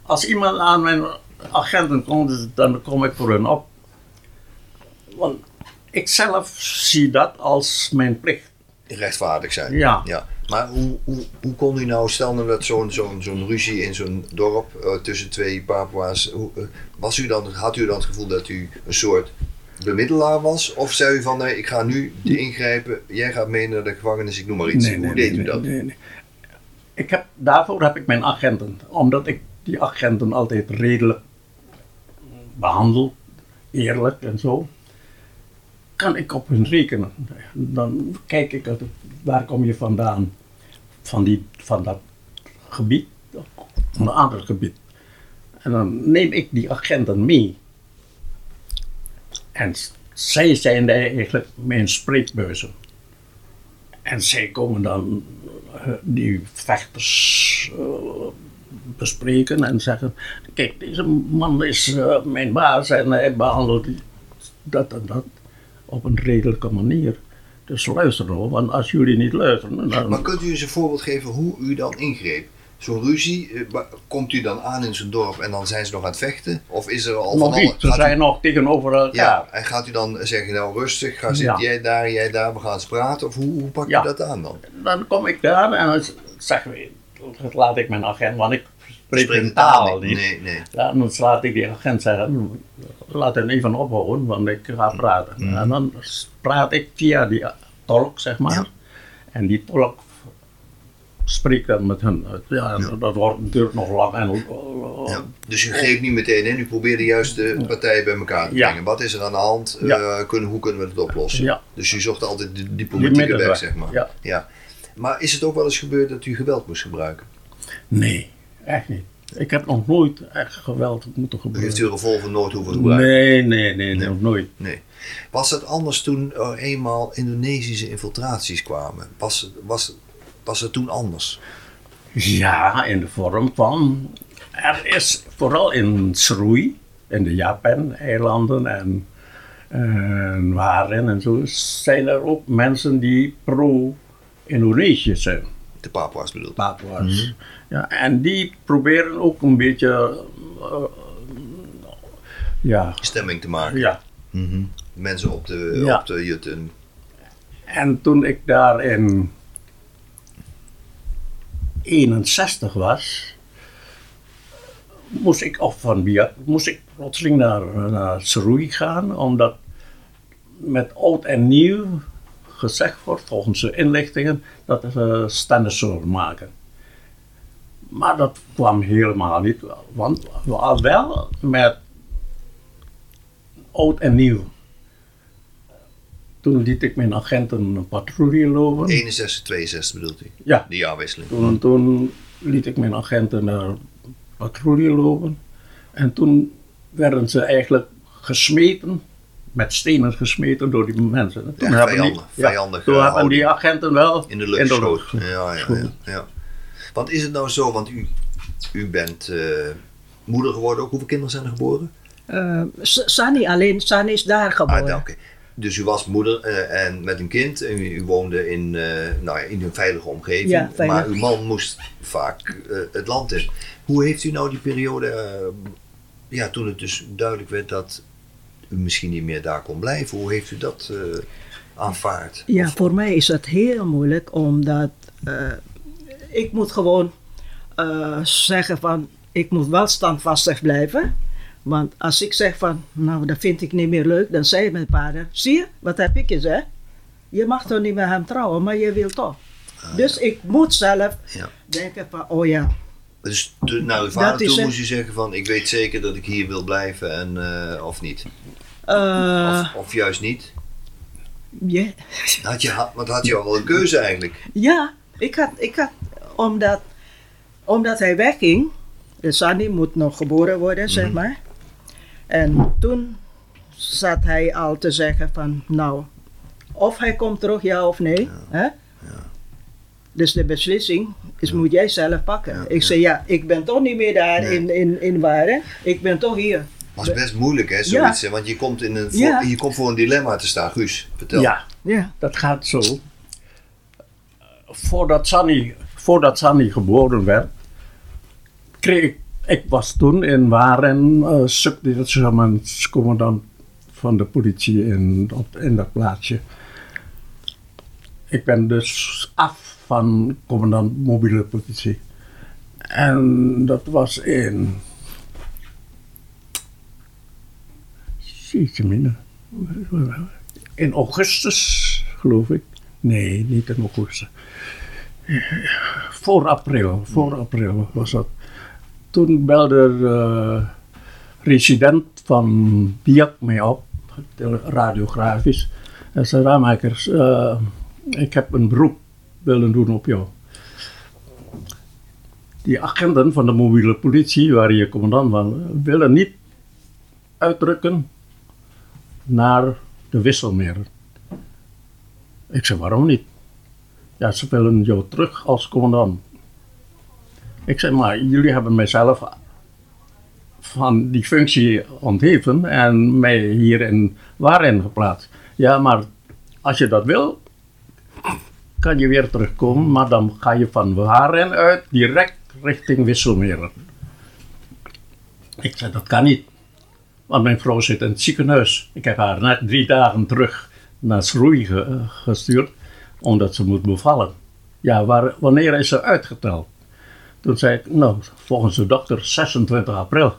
[SPEAKER 2] Als iemand aan mijn agenten komt, dan kom ik voor hun op. Want ik zelf zie dat als mijn plicht.
[SPEAKER 1] rechtvaardig zijn?
[SPEAKER 2] Ja.
[SPEAKER 1] ja. Maar hoe, hoe, hoe kon u nou, stel nou dat zo'n zo'n zo'n ruzie in zo'n dorp eh, tussen twee Papua's, hoe, eh, was u dan, had u dan het gevoel dat u een soort bemiddelaar was? Of zei u van nee, ik ga nu ingrijpen, jij gaat mee naar de gevangenis, ik noem maar iets. hoe deed u dat?
[SPEAKER 2] Ik heb, daarvoor heb ik mijn agenten. Omdat ik die agenten altijd redelijk behandel, eerlijk en zo. Kan ik op hun rekenen. Dan kijk ik, waar kom je vandaan? Van, die, van dat gebied, een ander gebied. En dan neem ik die agenten mee. En zij zijn eigenlijk mijn spreekbuizen. En zij komen dan die vechters eh, bespreken en zeggen: Kijk, deze man is eh, mijn baas en hij behandelt dat en dat op een redelijke manier. Dus luister nou, want als jullie niet luisteren.
[SPEAKER 1] Maar kunt u eens een voorbeeld geven hoe u dan ingreep? Zo'n ruzie, eh, komt u dan aan in zo'n dorp en dan zijn ze nog aan het vechten? Of is er al
[SPEAKER 2] nog
[SPEAKER 1] van
[SPEAKER 2] niet,
[SPEAKER 1] alle-
[SPEAKER 2] ze
[SPEAKER 1] u-
[SPEAKER 2] zijn nog tegenover elkaar.
[SPEAKER 1] Ja, en gaat u dan zeggen, nou rustig, ga zitten
[SPEAKER 2] Ja.
[SPEAKER 1] jij daar, jij daar, we gaan eens praten? Of hoe, hoe pak
[SPEAKER 2] Ja.
[SPEAKER 1] je dat aan dan?
[SPEAKER 2] Dan kom ik daar en dan zeg ik, laat ik mijn agent, want ik spreek
[SPEAKER 1] taal niet. Nee, nee.
[SPEAKER 2] Ja, dan laat ik die agent zeggen, "Hm, laat hem even ophouden, want ik ga praten. En dan praat ik via die tolk, zeg maar. En die tolk spreekt dan met hen uit. Ja, dat wordt, duurt nog lang. En,
[SPEAKER 1] Ja. Dus u greep niet meteen in, u probeerde juist de partijen bij elkaar te brengen. Wat is er aan de hand? Eh, kunnen, hoe kunnen we het oplossen? Dus u zocht altijd de
[SPEAKER 2] Die
[SPEAKER 1] diplomatieke weg, zeg maar.
[SPEAKER 2] ja.
[SPEAKER 1] Maar is het ook wel eens gebeurd dat u geweld moest gebruiken?
[SPEAKER 2] Nee, echt niet. Ik heb nog nooit echt geweld moeten
[SPEAKER 1] U
[SPEAKER 2] gebeuren.
[SPEAKER 1] heeft uw revolver nooit hoeven gebruiken?
[SPEAKER 2] Nee, nee, nee, nog nooit.
[SPEAKER 1] Nee. Was het anders toen er eenmaal Indonesische infiltraties kwamen? Was, was, was het toen anders?
[SPEAKER 2] Ja, in de vorm van. Er is vooral in Srui, in de Japan-eilanden en, en Waren en zo, zijn er ook mensen die pro-Indonesië zijn.
[SPEAKER 1] De Papua's bedoel.
[SPEAKER 2] Papua's. ja, en die proberen ook een beetje. eh, ja,
[SPEAKER 1] Stemming te maken.
[SPEAKER 2] ja,
[SPEAKER 1] Mensen op de,
[SPEAKER 2] Ja.
[SPEAKER 1] op de jutten.
[SPEAKER 2] En toen ik daar in 61 was, moest ik, of van Biak, moest ik plotseling naar, naar gaan, omdat met oud en nieuw gezegd wordt, volgens de inlichtingen, dat ze standen zullen maken. Maar dat kwam helemaal niet, want we hadden wel met oud en nieuw. Toen liet ik mijn agenten een patrouille lopen.
[SPEAKER 1] 61, 62 bedoelt u?
[SPEAKER 2] Ja.
[SPEAKER 1] Die jaarwisseling.
[SPEAKER 2] Toen, toen liet ik mijn agenten naar patrouille lopen. En toen werden ze eigenlijk gesmeten, met stenen gesmeten door die mensen. Toen
[SPEAKER 1] Ja,
[SPEAKER 2] hebben die,
[SPEAKER 1] vijandig- vijandige
[SPEAKER 2] toen hebben die agenten wel
[SPEAKER 1] In de lucht geschoten. Ja, ja, ja,
[SPEAKER 2] geschoten.
[SPEAKER 1] ja. Want is het nou zo, want u, u bent eh, moeder geworden ook. Hoeveel kinderen zijn er geboren?
[SPEAKER 3] S- Sani alleen, Sani is daar
[SPEAKER 1] Ah,
[SPEAKER 3] geboren.
[SPEAKER 1] nou, oké. Dus u was moeder eh, en met een kind en u, u woonde in, eh, nou ja, in een veilige omgeving.
[SPEAKER 3] Ja, veilig.
[SPEAKER 1] Maar uw man moest vaak eh, het land in. Hoe heeft u nou die periode, ja, toen het dus duidelijk werd dat u misschien niet meer daar kon blijven, hoe heeft u dat aanvaard?
[SPEAKER 3] Ja,
[SPEAKER 1] Of-
[SPEAKER 3] voor mij is dat heel moeilijk, omdat ik moet gewoon zeggen van, ik moet wel standvastig blijven. Want als ik zeg van, nou dat vind ik niet meer leuk, dan zei mijn vader, zie je, wat heb ik gezegd? Je mag toch niet met hem trouwen, maar je wil toch. dus ik moet zelf
[SPEAKER 1] Ja.
[SPEAKER 3] denken van, oh ja,
[SPEAKER 1] Dus to- naar uw vader
[SPEAKER 3] Dat
[SPEAKER 1] toe moest u zeggen van, ik weet zeker dat ik hier wil blijven en, eh, of niet?
[SPEAKER 3] eh,
[SPEAKER 1] Of, of juist niet?
[SPEAKER 3] ja.
[SPEAKER 1] Had je, had, want had je al wel een keuze eigenlijk?
[SPEAKER 3] Ja, ik had, ik had omdat, omdat hij wegging, de Sani moet nog geboren worden, zeg maar. En toen zat hij al te zeggen van, nou, of hij komt terug, ja of nee. Hè? Dus de beslissing is, moet jij zelf pakken.
[SPEAKER 1] Ja,
[SPEAKER 3] ik
[SPEAKER 1] ja.
[SPEAKER 3] zei, ja, ik ben toch niet meer daar
[SPEAKER 1] Nee.
[SPEAKER 3] in, in, in Waren. Ik ben toch hier.
[SPEAKER 1] Was best moeilijk hè, zoiets. Want je komt, in een, voor,
[SPEAKER 3] Ja.
[SPEAKER 1] je komt voor een dilemma te staan. Guus, vertel.
[SPEAKER 2] Ja,
[SPEAKER 3] Ja,
[SPEAKER 2] dat gaat zo. Voordat Sunny, voordat Sunny geboren werd, kreeg ik, ik was toen in Waren uh, subdetachamentscommandant van de politie in, op, dat plaatsje. Ik ben dus af van commandant mobiele politie. En dat was in. Jeetje mina. In augustus, geloof ik. Nee, niet in augustus. Voor april, voor april was dat. Toen belde de resident van Biak mij op, radiografisch. En zei, Ramakers, eh, ik heb een beroep willen doen op jou. Die agenten van de mobiele politie, waar je commandant van, willen niet uitdrukken naar de wisselmeer. Ik zei, waarom niet? Ja, ze willen jou terug als commandant. Ik zei, maar jullie hebben mijzelf van die functie ontheven en mij hier in Waren geplaatst. Ja, maar als je dat wil, kan je weer terugkomen, maar dan ga je van Waren uit direct richting Wisselmeren. Ik zei, dat kan niet. Want mijn vrouw zit in het ziekenhuis. Ik heb haar net drie dagen terug naar Schroei ge- gestuurd, omdat ze moet bevallen. Ja, waar, wanneer is ze uitgeteld? Toen zei ik, nou, volgens de dokter 26 april.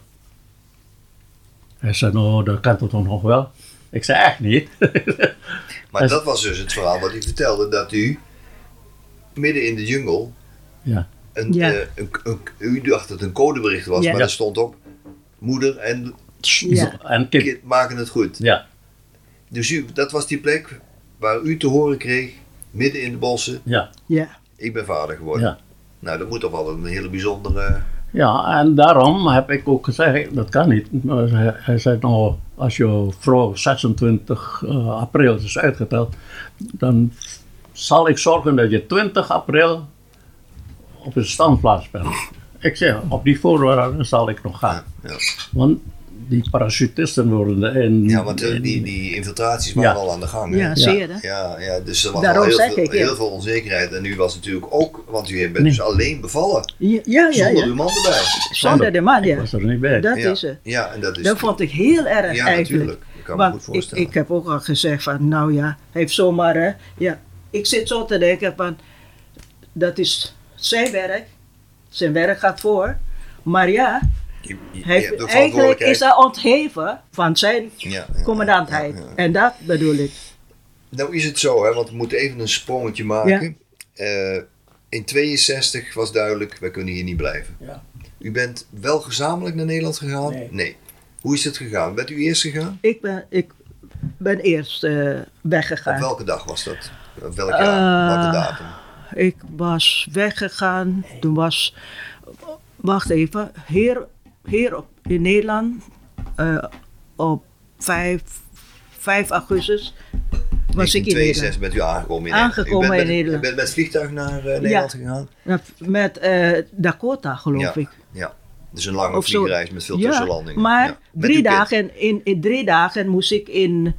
[SPEAKER 2] Hij zei, nou, dat kan toch nog wel? Ik zei, echt niet.
[SPEAKER 1] Maar dat was dus het verhaal wat u vertelde, dat u midden in de jungle,
[SPEAKER 2] ja,
[SPEAKER 1] een,
[SPEAKER 3] Ja.
[SPEAKER 1] eh, een, een- u dacht dat het een codebericht was,
[SPEAKER 3] Ja.
[SPEAKER 1] maar
[SPEAKER 2] Ja.
[SPEAKER 1] er stond op, moeder en
[SPEAKER 3] Ja.
[SPEAKER 2] en kind.
[SPEAKER 1] kind maken het goed.
[SPEAKER 2] Ja,
[SPEAKER 1] Dus u, dat was die plek waar u te horen kreeg, midden in de bossen,
[SPEAKER 2] ja,
[SPEAKER 3] ja.
[SPEAKER 1] ik ben vader geworden.
[SPEAKER 2] ja.
[SPEAKER 1] Nou, dat moet toch wel een hele bijzondere...
[SPEAKER 2] Ja, en daarom heb ik ook gezegd, dat kan niet. Hij zei, nou, als je vrouw 26 eh, april is uitgeteld, dan zal ik zorgen dat je 20 april op een standplaats bent. Ik zeg, op die voorwaarden zal ik nog gaan.
[SPEAKER 1] Ja,
[SPEAKER 2] Want die parachutisten worden in...
[SPEAKER 1] ja want eh, die, die infiltraties waren
[SPEAKER 2] Ja.
[SPEAKER 1] al aan de gang. hè?
[SPEAKER 3] Ja, zie je dat?
[SPEAKER 1] Ja, ja, dus er was
[SPEAKER 3] Daarom
[SPEAKER 1] al heel, veel,
[SPEAKER 3] ik, ja.
[SPEAKER 1] heel veel onzekerheid. En u was natuurlijk ook, want u bent
[SPEAKER 2] Nee.
[SPEAKER 1] dus alleen bevallen.
[SPEAKER 3] Ja, ja, ja.
[SPEAKER 1] Zonder
[SPEAKER 3] ja.
[SPEAKER 1] uw man erbij.
[SPEAKER 3] Zonder de man,
[SPEAKER 2] Ik
[SPEAKER 3] ja.
[SPEAKER 2] was er niet bij.
[SPEAKER 3] Dat
[SPEAKER 1] ja.
[SPEAKER 3] is het.
[SPEAKER 1] Ja, en dat is...
[SPEAKER 3] Dat vond ik heel erg
[SPEAKER 1] ja,
[SPEAKER 3] eigenlijk.
[SPEAKER 1] natuurlijk. kan me goed
[SPEAKER 3] ik,
[SPEAKER 1] voorstellen.
[SPEAKER 3] ik heb ook al gezegd van, nou ja, hij heeft zomaar, hè. Ja, ik zit zo te denken van, dat is zijn werk. Zijn werk gaat voor. Maar ja, hij, eigenlijk is hij ontheven van zijn
[SPEAKER 1] Ja, ja,
[SPEAKER 3] commandantheid.
[SPEAKER 1] ja, ja.
[SPEAKER 3] En dat bedoel ik.
[SPEAKER 1] Nou is het zo, hè, want we moeten even een sprongetje maken. Eh, in 62 was duidelijk, wij kunnen hier niet blijven.
[SPEAKER 2] Ja.
[SPEAKER 1] U bent wel gezamenlijk naar Nederland gegaan?
[SPEAKER 2] Nee.
[SPEAKER 1] Hoe is het gegaan? Bent u eerst gegaan?
[SPEAKER 3] Ik ben, ik ben eerst eh,
[SPEAKER 1] Op
[SPEAKER 3] weggegaan.
[SPEAKER 1] welke dag was dat? Op welk jaar?
[SPEAKER 3] Eh,
[SPEAKER 1] welke datum?
[SPEAKER 3] Ik was weggegaan. Toen was. Wacht even. Hier, hier op, in Nederland. eh, op 5, 5 augustus. Was ik in
[SPEAKER 1] 1962
[SPEAKER 3] Nederland.
[SPEAKER 1] bent u aangekomen in
[SPEAKER 3] Aangekomen
[SPEAKER 1] Nederland. U bent
[SPEAKER 3] in
[SPEAKER 1] met,
[SPEAKER 3] Nederland.
[SPEAKER 1] U bent met vliegtuig naar eh, Nederland gegaan?
[SPEAKER 3] Met eh, Dakota, geloof
[SPEAKER 1] Ja.
[SPEAKER 3] ik.
[SPEAKER 1] Ja. Dus een lange
[SPEAKER 3] Of
[SPEAKER 1] vliegreis met veel
[SPEAKER 3] Ja,
[SPEAKER 1] tussenlandingen.
[SPEAKER 3] Maar
[SPEAKER 1] Ja. Met
[SPEAKER 3] drie, dagen, in, in drie dagen moest ik in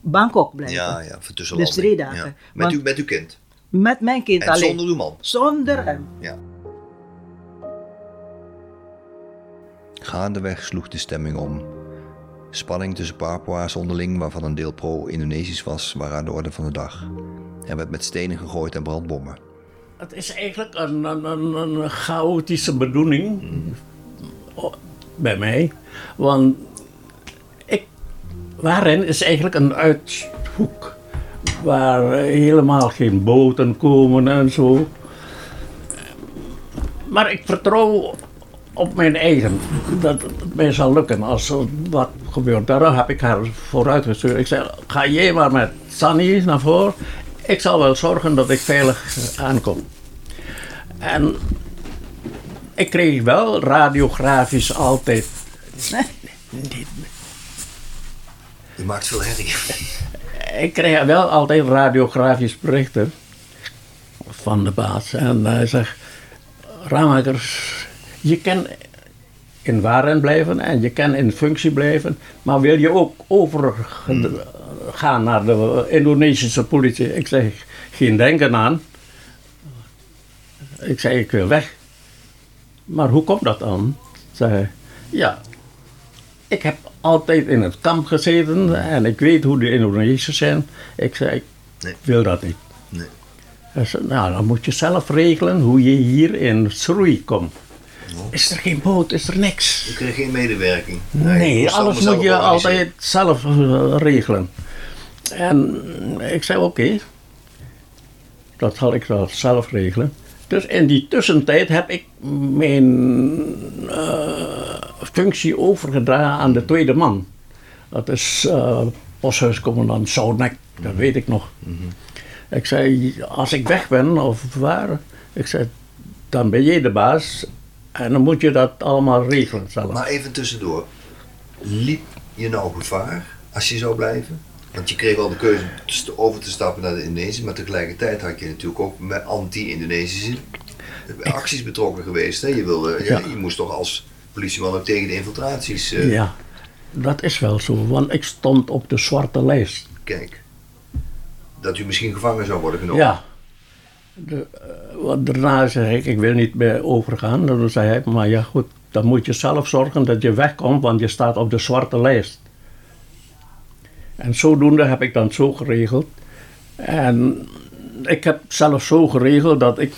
[SPEAKER 3] Bangkok blijven.
[SPEAKER 1] Ja, ja, voor tussenlanding.
[SPEAKER 3] Dus drie dagen.
[SPEAKER 1] Ja. Met,
[SPEAKER 3] Want-
[SPEAKER 1] u, met uw kind.
[SPEAKER 3] Met mijn kind
[SPEAKER 1] En
[SPEAKER 3] alleen.
[SPEAKER 1] zonder uw man.
[SPEAKER 3] Zonder hem.
[SPEAKER 4] Gaandeweg sloeg de stemming om. Spanning tussen Papua's onderling, waarvan een deel pro-Indonesisch was, waren aan de orde van de dag. Er werd met stenen gegooid en brandbommen.
[SPEAKER 2] Het is eigenlijk een, een, een, een chaotische bedoeling oh, bij mij. Want ik, waarin is eigenlijk een uithoek waar helemaal geen boten komen en zo. Maar ik vertrouw op mijn eigen dat het mij zal lukken als er wat gebeurt. Daarom heb ik haar vooruit gestuurd. Ik zei, ga jij maar met Sunny naar voren. Ik zal wel zorgen dat ik veilig aankom. En ik kreeg wel radiografisch altijd.
[SPEAKER 1] U maakt veel herrie.
[SPEAKER 2] Ik kreeg wel altijd radiografisch berichten van de baas. En hij zegt: Ramakers, je kan in waren blijven en je kan in functie blijven, maar wil je ook overgaan naar de Indonesische politie? Ik zeg: Geen denken aan. Ik zei: Ik wil weg. Maar hoe komt dat dan? Zei hij: Ja, ik heb altijd in het kamp gezeten en ik weet hoe de Indonesiërs zijn. Ik zei, ik
[SPEAKER 1] Nee.
[SPEAKER 2] wil dat niet.
[SPEAKER 1] Nee.
[SPEAKER 2] Hij zei, nou, dan moet je zelf regelen hoe je hier in Sroei komt. Is er geen boot, is er niks.
[SPEAKER 1] U kreeg geen medewerking.
[SPEAKER 2] Nee, alles moet je altijd zelf eh, regelen. En ik zei, oké, dat zal ik wel zelf regelen. Dus in die tussentijd heb ik mijn eh, functie overgedragen aan de tweede man. Dat is eh posthuiscommandant Zounek, dat weet ik nog. Ik zei, als ik weg ben of waar, ik zei, dan ben jij de baas en dan moet je dat allemaal regelen zelf.
[SPEAKER 1] Maar even tussendoor. Liep je nou gevaar als je zou blijven? Want je kreeg wel de keuze over te stappen naar de Indonesië, maar tegelijkertijd had je natuurlijk ook met anti-Indonesische acties betrokken geweest. Hè? Je, wilde, ja. Je moest toch als politieman ook tegen de infiltraties. eh,
[SPEAKER 2] Ja, dat is wel zo, want ik stond op de zwarte lijst.
[SPEAKER 1] Kijk, dat u misschien gevangen zou worden genomen.
[SPEAKER 2] Ja. De, eh, want daarna zei ik, ik wil niet meer overgaan. Dan zei hij, maar ja goed, dan moet je zelf zorgen dat je wegkomt, want je staat op de zwarte lijst. En zodoende heb ik dan zo geregeld. En ik heb zelf zo geregeld dat ik,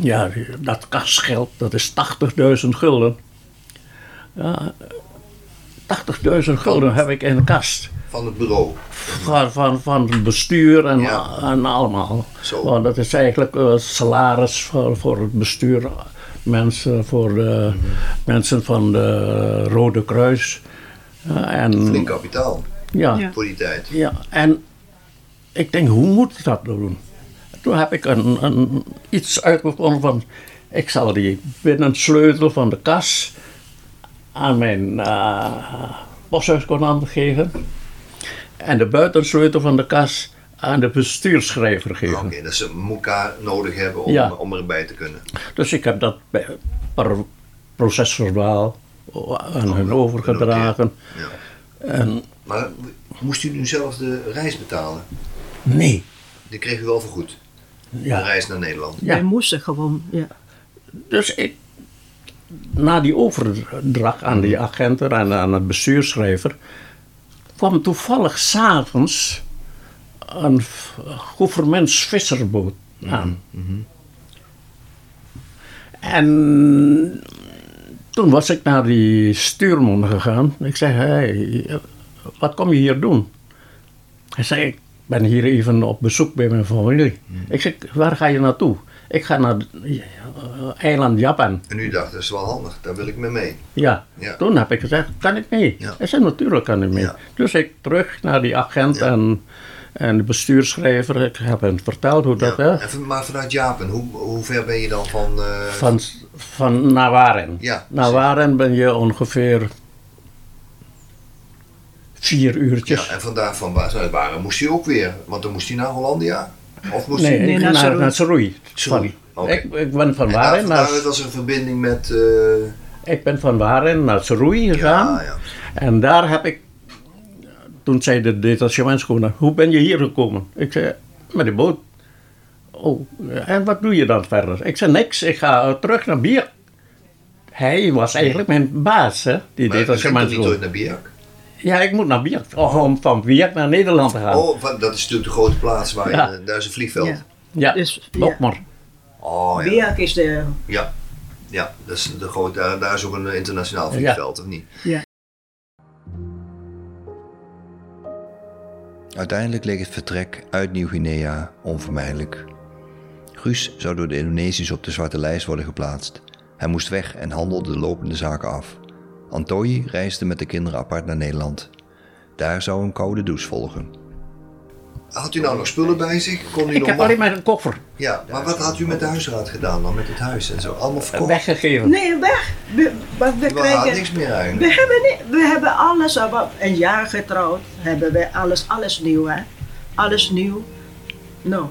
[SPEAKER 2] ja, dat kastgeld, dat is 80.000 gulden. Ja, 80.000 gulden heb ik in de kast.
[SPEAKER 1] Van het bureau.
[SPEAKER 2] Van, van, van het bestuur en,
[SPEAKER 1] Ja.
[SPEAKER 2] en allemaal.
[SPEAKER 1] Zo.
[SPEAKER 2] Want dat is eigenlijk eh, salaris voor, voor het bestuur. Mensen, voor de mensen van de Rode Kruis. Ja, en,
[SPEAKER 1] Flink kapitaal
[SPEAKER 2] ja,
[SPEAKER 3] Ja.
[SPEAKER 1] voor die tijd.
[SPEAKER 2] ja, en ik denk, hoe moet ik dat doen? Toen heb ik een, een, iets uitgevonden van, ik zal die binnensleutel van de kas aan mijn uh, posthuiscommandant geven. En de buitensleutel van de kas aan de bestuursschrijver geven.
[SPEAKER 1] Oké, dat ze elkaar nodig hebben om,
[SPEAKER 2] Ja.
[SPEAKER 1] om erbij te kunnen.
[SPEAKER 2] Dus ik heb dat per procesverbaal aan hen overgedragen.
[SPEAKER 1] Ja.
[SPEAKER 2] En
[SPEAKER 1] Maar moest u nu zelf de reis betalen?
[SPEAKER 2] nee,
[SPEAKER 1] Die kreeg u wel vergoed. De
[SPEAKER 2] ja.
[SPEAKER 1] reis naar Nederland.
[SPEAKER 2] Ja.
[SPEAKER 3] Wij moesten gewoon, ja.
[SPEAKER 2] Dus ik, na die overdracht aan die agenten en aan het bestuursschrijver, kwam toevallig s'avonds een v- gouvernementsvisserboot aan. En toen was ik naar die stuurman gegaan. Ik zei, hey, wat kom je hier doen? Hij zei, ik ben hier even op bezoek bij mijn familie. Ik zeg, waar ga je naartoe? Ik ga naar eiland Japan.
[SPEAKER 1] En u dacht, dat is wel handig, daar wil ik mee mee.
[SPEAKER 2] Ja.
[SPEAKER 1] Ja.
[SPEAKER 2] toen heb ik gezegd, kan ik mee?
[SPEAKER 1] Ja.
[SPEAKER 2] Hij zei, natuurlijk kan ik mee.
[SPEAKER 1] Ja.
[SPEAKER 2] Dus ik terug naar die agent
[SPEAKER 1] Ja.
[SPEAKER 2] en, en de bestuursschrijver. Ik heb hem verteld hoe dat is.
[SPEAKER 1] En van- maar vanuit Japan, hoe, hoe ver ben je dan van... eh,
[SPEAKER 2] Van, van naar Waren.
[SPEAKER 1] Ja,
[SPEAKER 2] Naar Waren ben je ongeveer vier uurtjes.
[SPEAKER 1] Ja, en vandaar van waar waren moest hij ook weer, want dan moest hij naar Hollandia? Of moest
[SPEAKER 2] nee.
[SPEAKER 3] Nee,
[SPEAKER 2] ik
[SPEAKER 3] naar
[SPEAKER 2] naar, naar. Saroei, Van-
[SPEAKER 1] oké.
[SPEAKER 2] Ik, ik ben van
[SPEAKER 1] En
[SPEAKER 2] Waren naar,
[SPEAKER 1] daar was een verbinding met... eh,
[SPEAKER 2] ik ben van Waren naar gegaan.
[SPEAKER 1] ja, ja.
[SPEAKER 2] En daar heb ik, toen zei de detachementscommandant, hoe ben je hier gekomen? Ik zei, met de boot. Oh, en wat doe je dan verder? Ik zei, niks, ik ga terug naar Bier. Hij was eigenlijk mijn baas, hè, die
[SPEAKER 1] Maar je ging toch niet
[SPEAKER 2] detachementscommandant.
[SPEAKER 1] ooit naar Biak?
[SPEAKER 2] Ja, ik moet naar Bier, om van Bier naar Nederland te gaan.
[SPEAKER 1] Oh, van- dat is natuurlijk de grote plaats waar
[SPEAKER 2] Ja.
[SPEAKER 1] je, daar is een vliegveld.
[SPEAKER 3] Ja.
[SPEAKER 2] ja,
[SPEAKER 3] dus- ja.
[SPEAKER 2] maar.
[SPEAKER 1] Oh ja.
[SPEAKER 3] Biak is de.
[SPEAKER 1] Ja, ja dat is de grote, daar, daar is ook een internationaal vliegveld, of niet?
[SPEAKER 3] Ja.
[SPEAKER 4] Uiteindelijk leek het vertrek uit Nieuw-Guinea onvermijdelijk. Guus zou door de Indonesiërs op de zwarte lijst worden geplaatst. Hij moest weg en handelde de lopende zaken af. Antoyi reisde met de kinderen apart naar Nederland. Daar zou een koude douche volgen.
[SPEAKER 1] Had u nou nog spullen bij zich? Kon u
[SPEAKER 2] Ik
[SPEAKER 1] nog
[SPEAKER 2] heb alleen maar een koffer
[SPEAKER 1] Ja, maar wat had u met de huisraad gedaan dan? Met het huis en zo? Allemaal verkocht?
[SPEAKER 2] weggegeven.
[SPEAKER 3] Nee, weg. We, we krijgen.
[SPEAKER 1] niks meer eigenlijk.
[SPEAKER 3] We hebben, niet, we hebben alles, al een jaar getrouwd, hebben we alles, alles nieuw hè. Alles nieuw. Nou.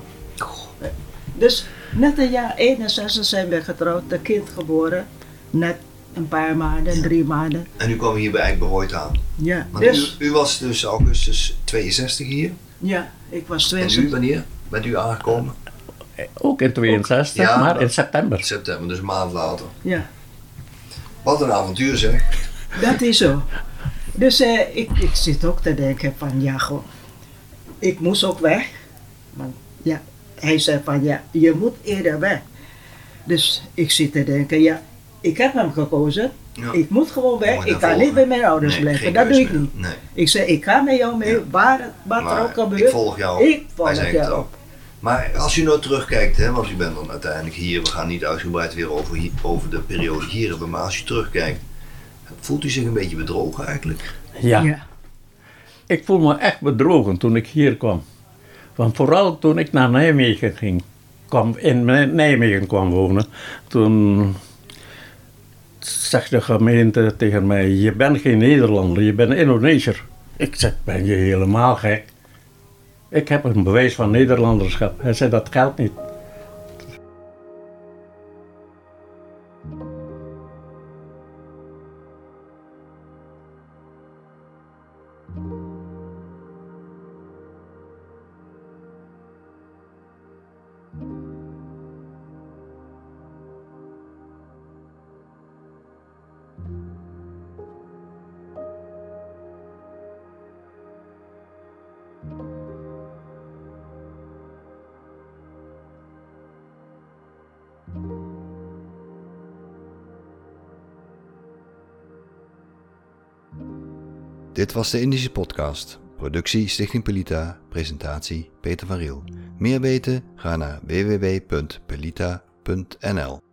[SPEAKER 3] Dus net een jaar 61 zijn we getrouwd, de kind geboren. Net een paar maanden, drie maanden.
[SPEAKER 1] En u kwam hier bij Eikbehoort aan.
[SPEAKER 3] Ja,
[SPEAKER 1] Want
[SPEAKER 3] dus,
[SPEAKER 1] u, u was dus augustus 62 hier.
[SPEAKER 3] ja, ik was
[SPEAKER 1] En u,
[SPEAKER 3] 20.
[SPEAKER 1] wanneer bent u aangekomen?
[SPEAKER 2] Ook in 62,
[SPEAKER 1] Ja,
[SPEAKER 2] maar
[SPEAKER 1] maar-
[SPEAKER 2] in september.
[SPEAKER 1] September, dus een maand later.
[SPEAKER 3] Ja,
[SPEAKER 1] Wat een avontuur zeg.
[SPEAKER 3] dat is zo. Dus eh, ik, ik zit ook te denken van, ja gewoon, ik moest ook weg. Want ja, hij zei van, ja, je moet eerder weg. Dus ik zit te denken, ja, ik heb hem gekozen.
[SPEAKER 1] Ja.
[SPEAKER 3] Ik moet gewoon weg.
[SPEAKER 1] Moet
[SPEAKER 3] Ik kan niet bij mijn ouders
[SPEAKER 1] Nee,
[SPEAKER 3] blijven. Dat doe ik
[SPEAKER 1] meer.
[SPEAKER 3] niet.
[SPEAKER 1] Nee.
[SPEAKER 3] Ik zei, ik ga met jou mee,
[SPEAKER 1] Ja.
[SPEAKER 3] waar, wat er
[SPEAKER 1] Maar
[SPEAKER 3] ook gebeurt.
[SPEAKER 1] ik volg jou.
[SPEAKER 3] Ik
[SPEAKER 1] Wij
[SPEAKER 3] volg
[SPEAKER 1] zijn
[SPEAKER 3] jou.
[SPEAKER 1] Maar als u nou terugkijkt, hè, want u bent dan uiteindelijk hier, we gaan niet uitgebreid weer over, over de periode hier hebben, maar als u terugkijkt, voelt u zich een beetje bedrogen eigenlijk?
[SPEAKER 2] Ja.
[SPEAKER 3] Ja.
[SPEAKER 2] Ik voel me echt bedrogen toen ik hier kwam. Want vooral toen ik naar Nijmegen ging, kwam, in Nij- Nijmegen kwam wonen, toen zegt de gemeente tegen mij, je bent geen Nederlander, je bent Indonesiër. Ik zeg, ben je helemaal gek? Ik heb een bewijs van Nederlanderschap. Hij zei, dat geldt niet.
[SPEAKER 4] Dit was de Indische Podcast. Productie Stichting Pelita. Presentatie Peter van Riel. Meer weten? Ga naar www.pelita.nl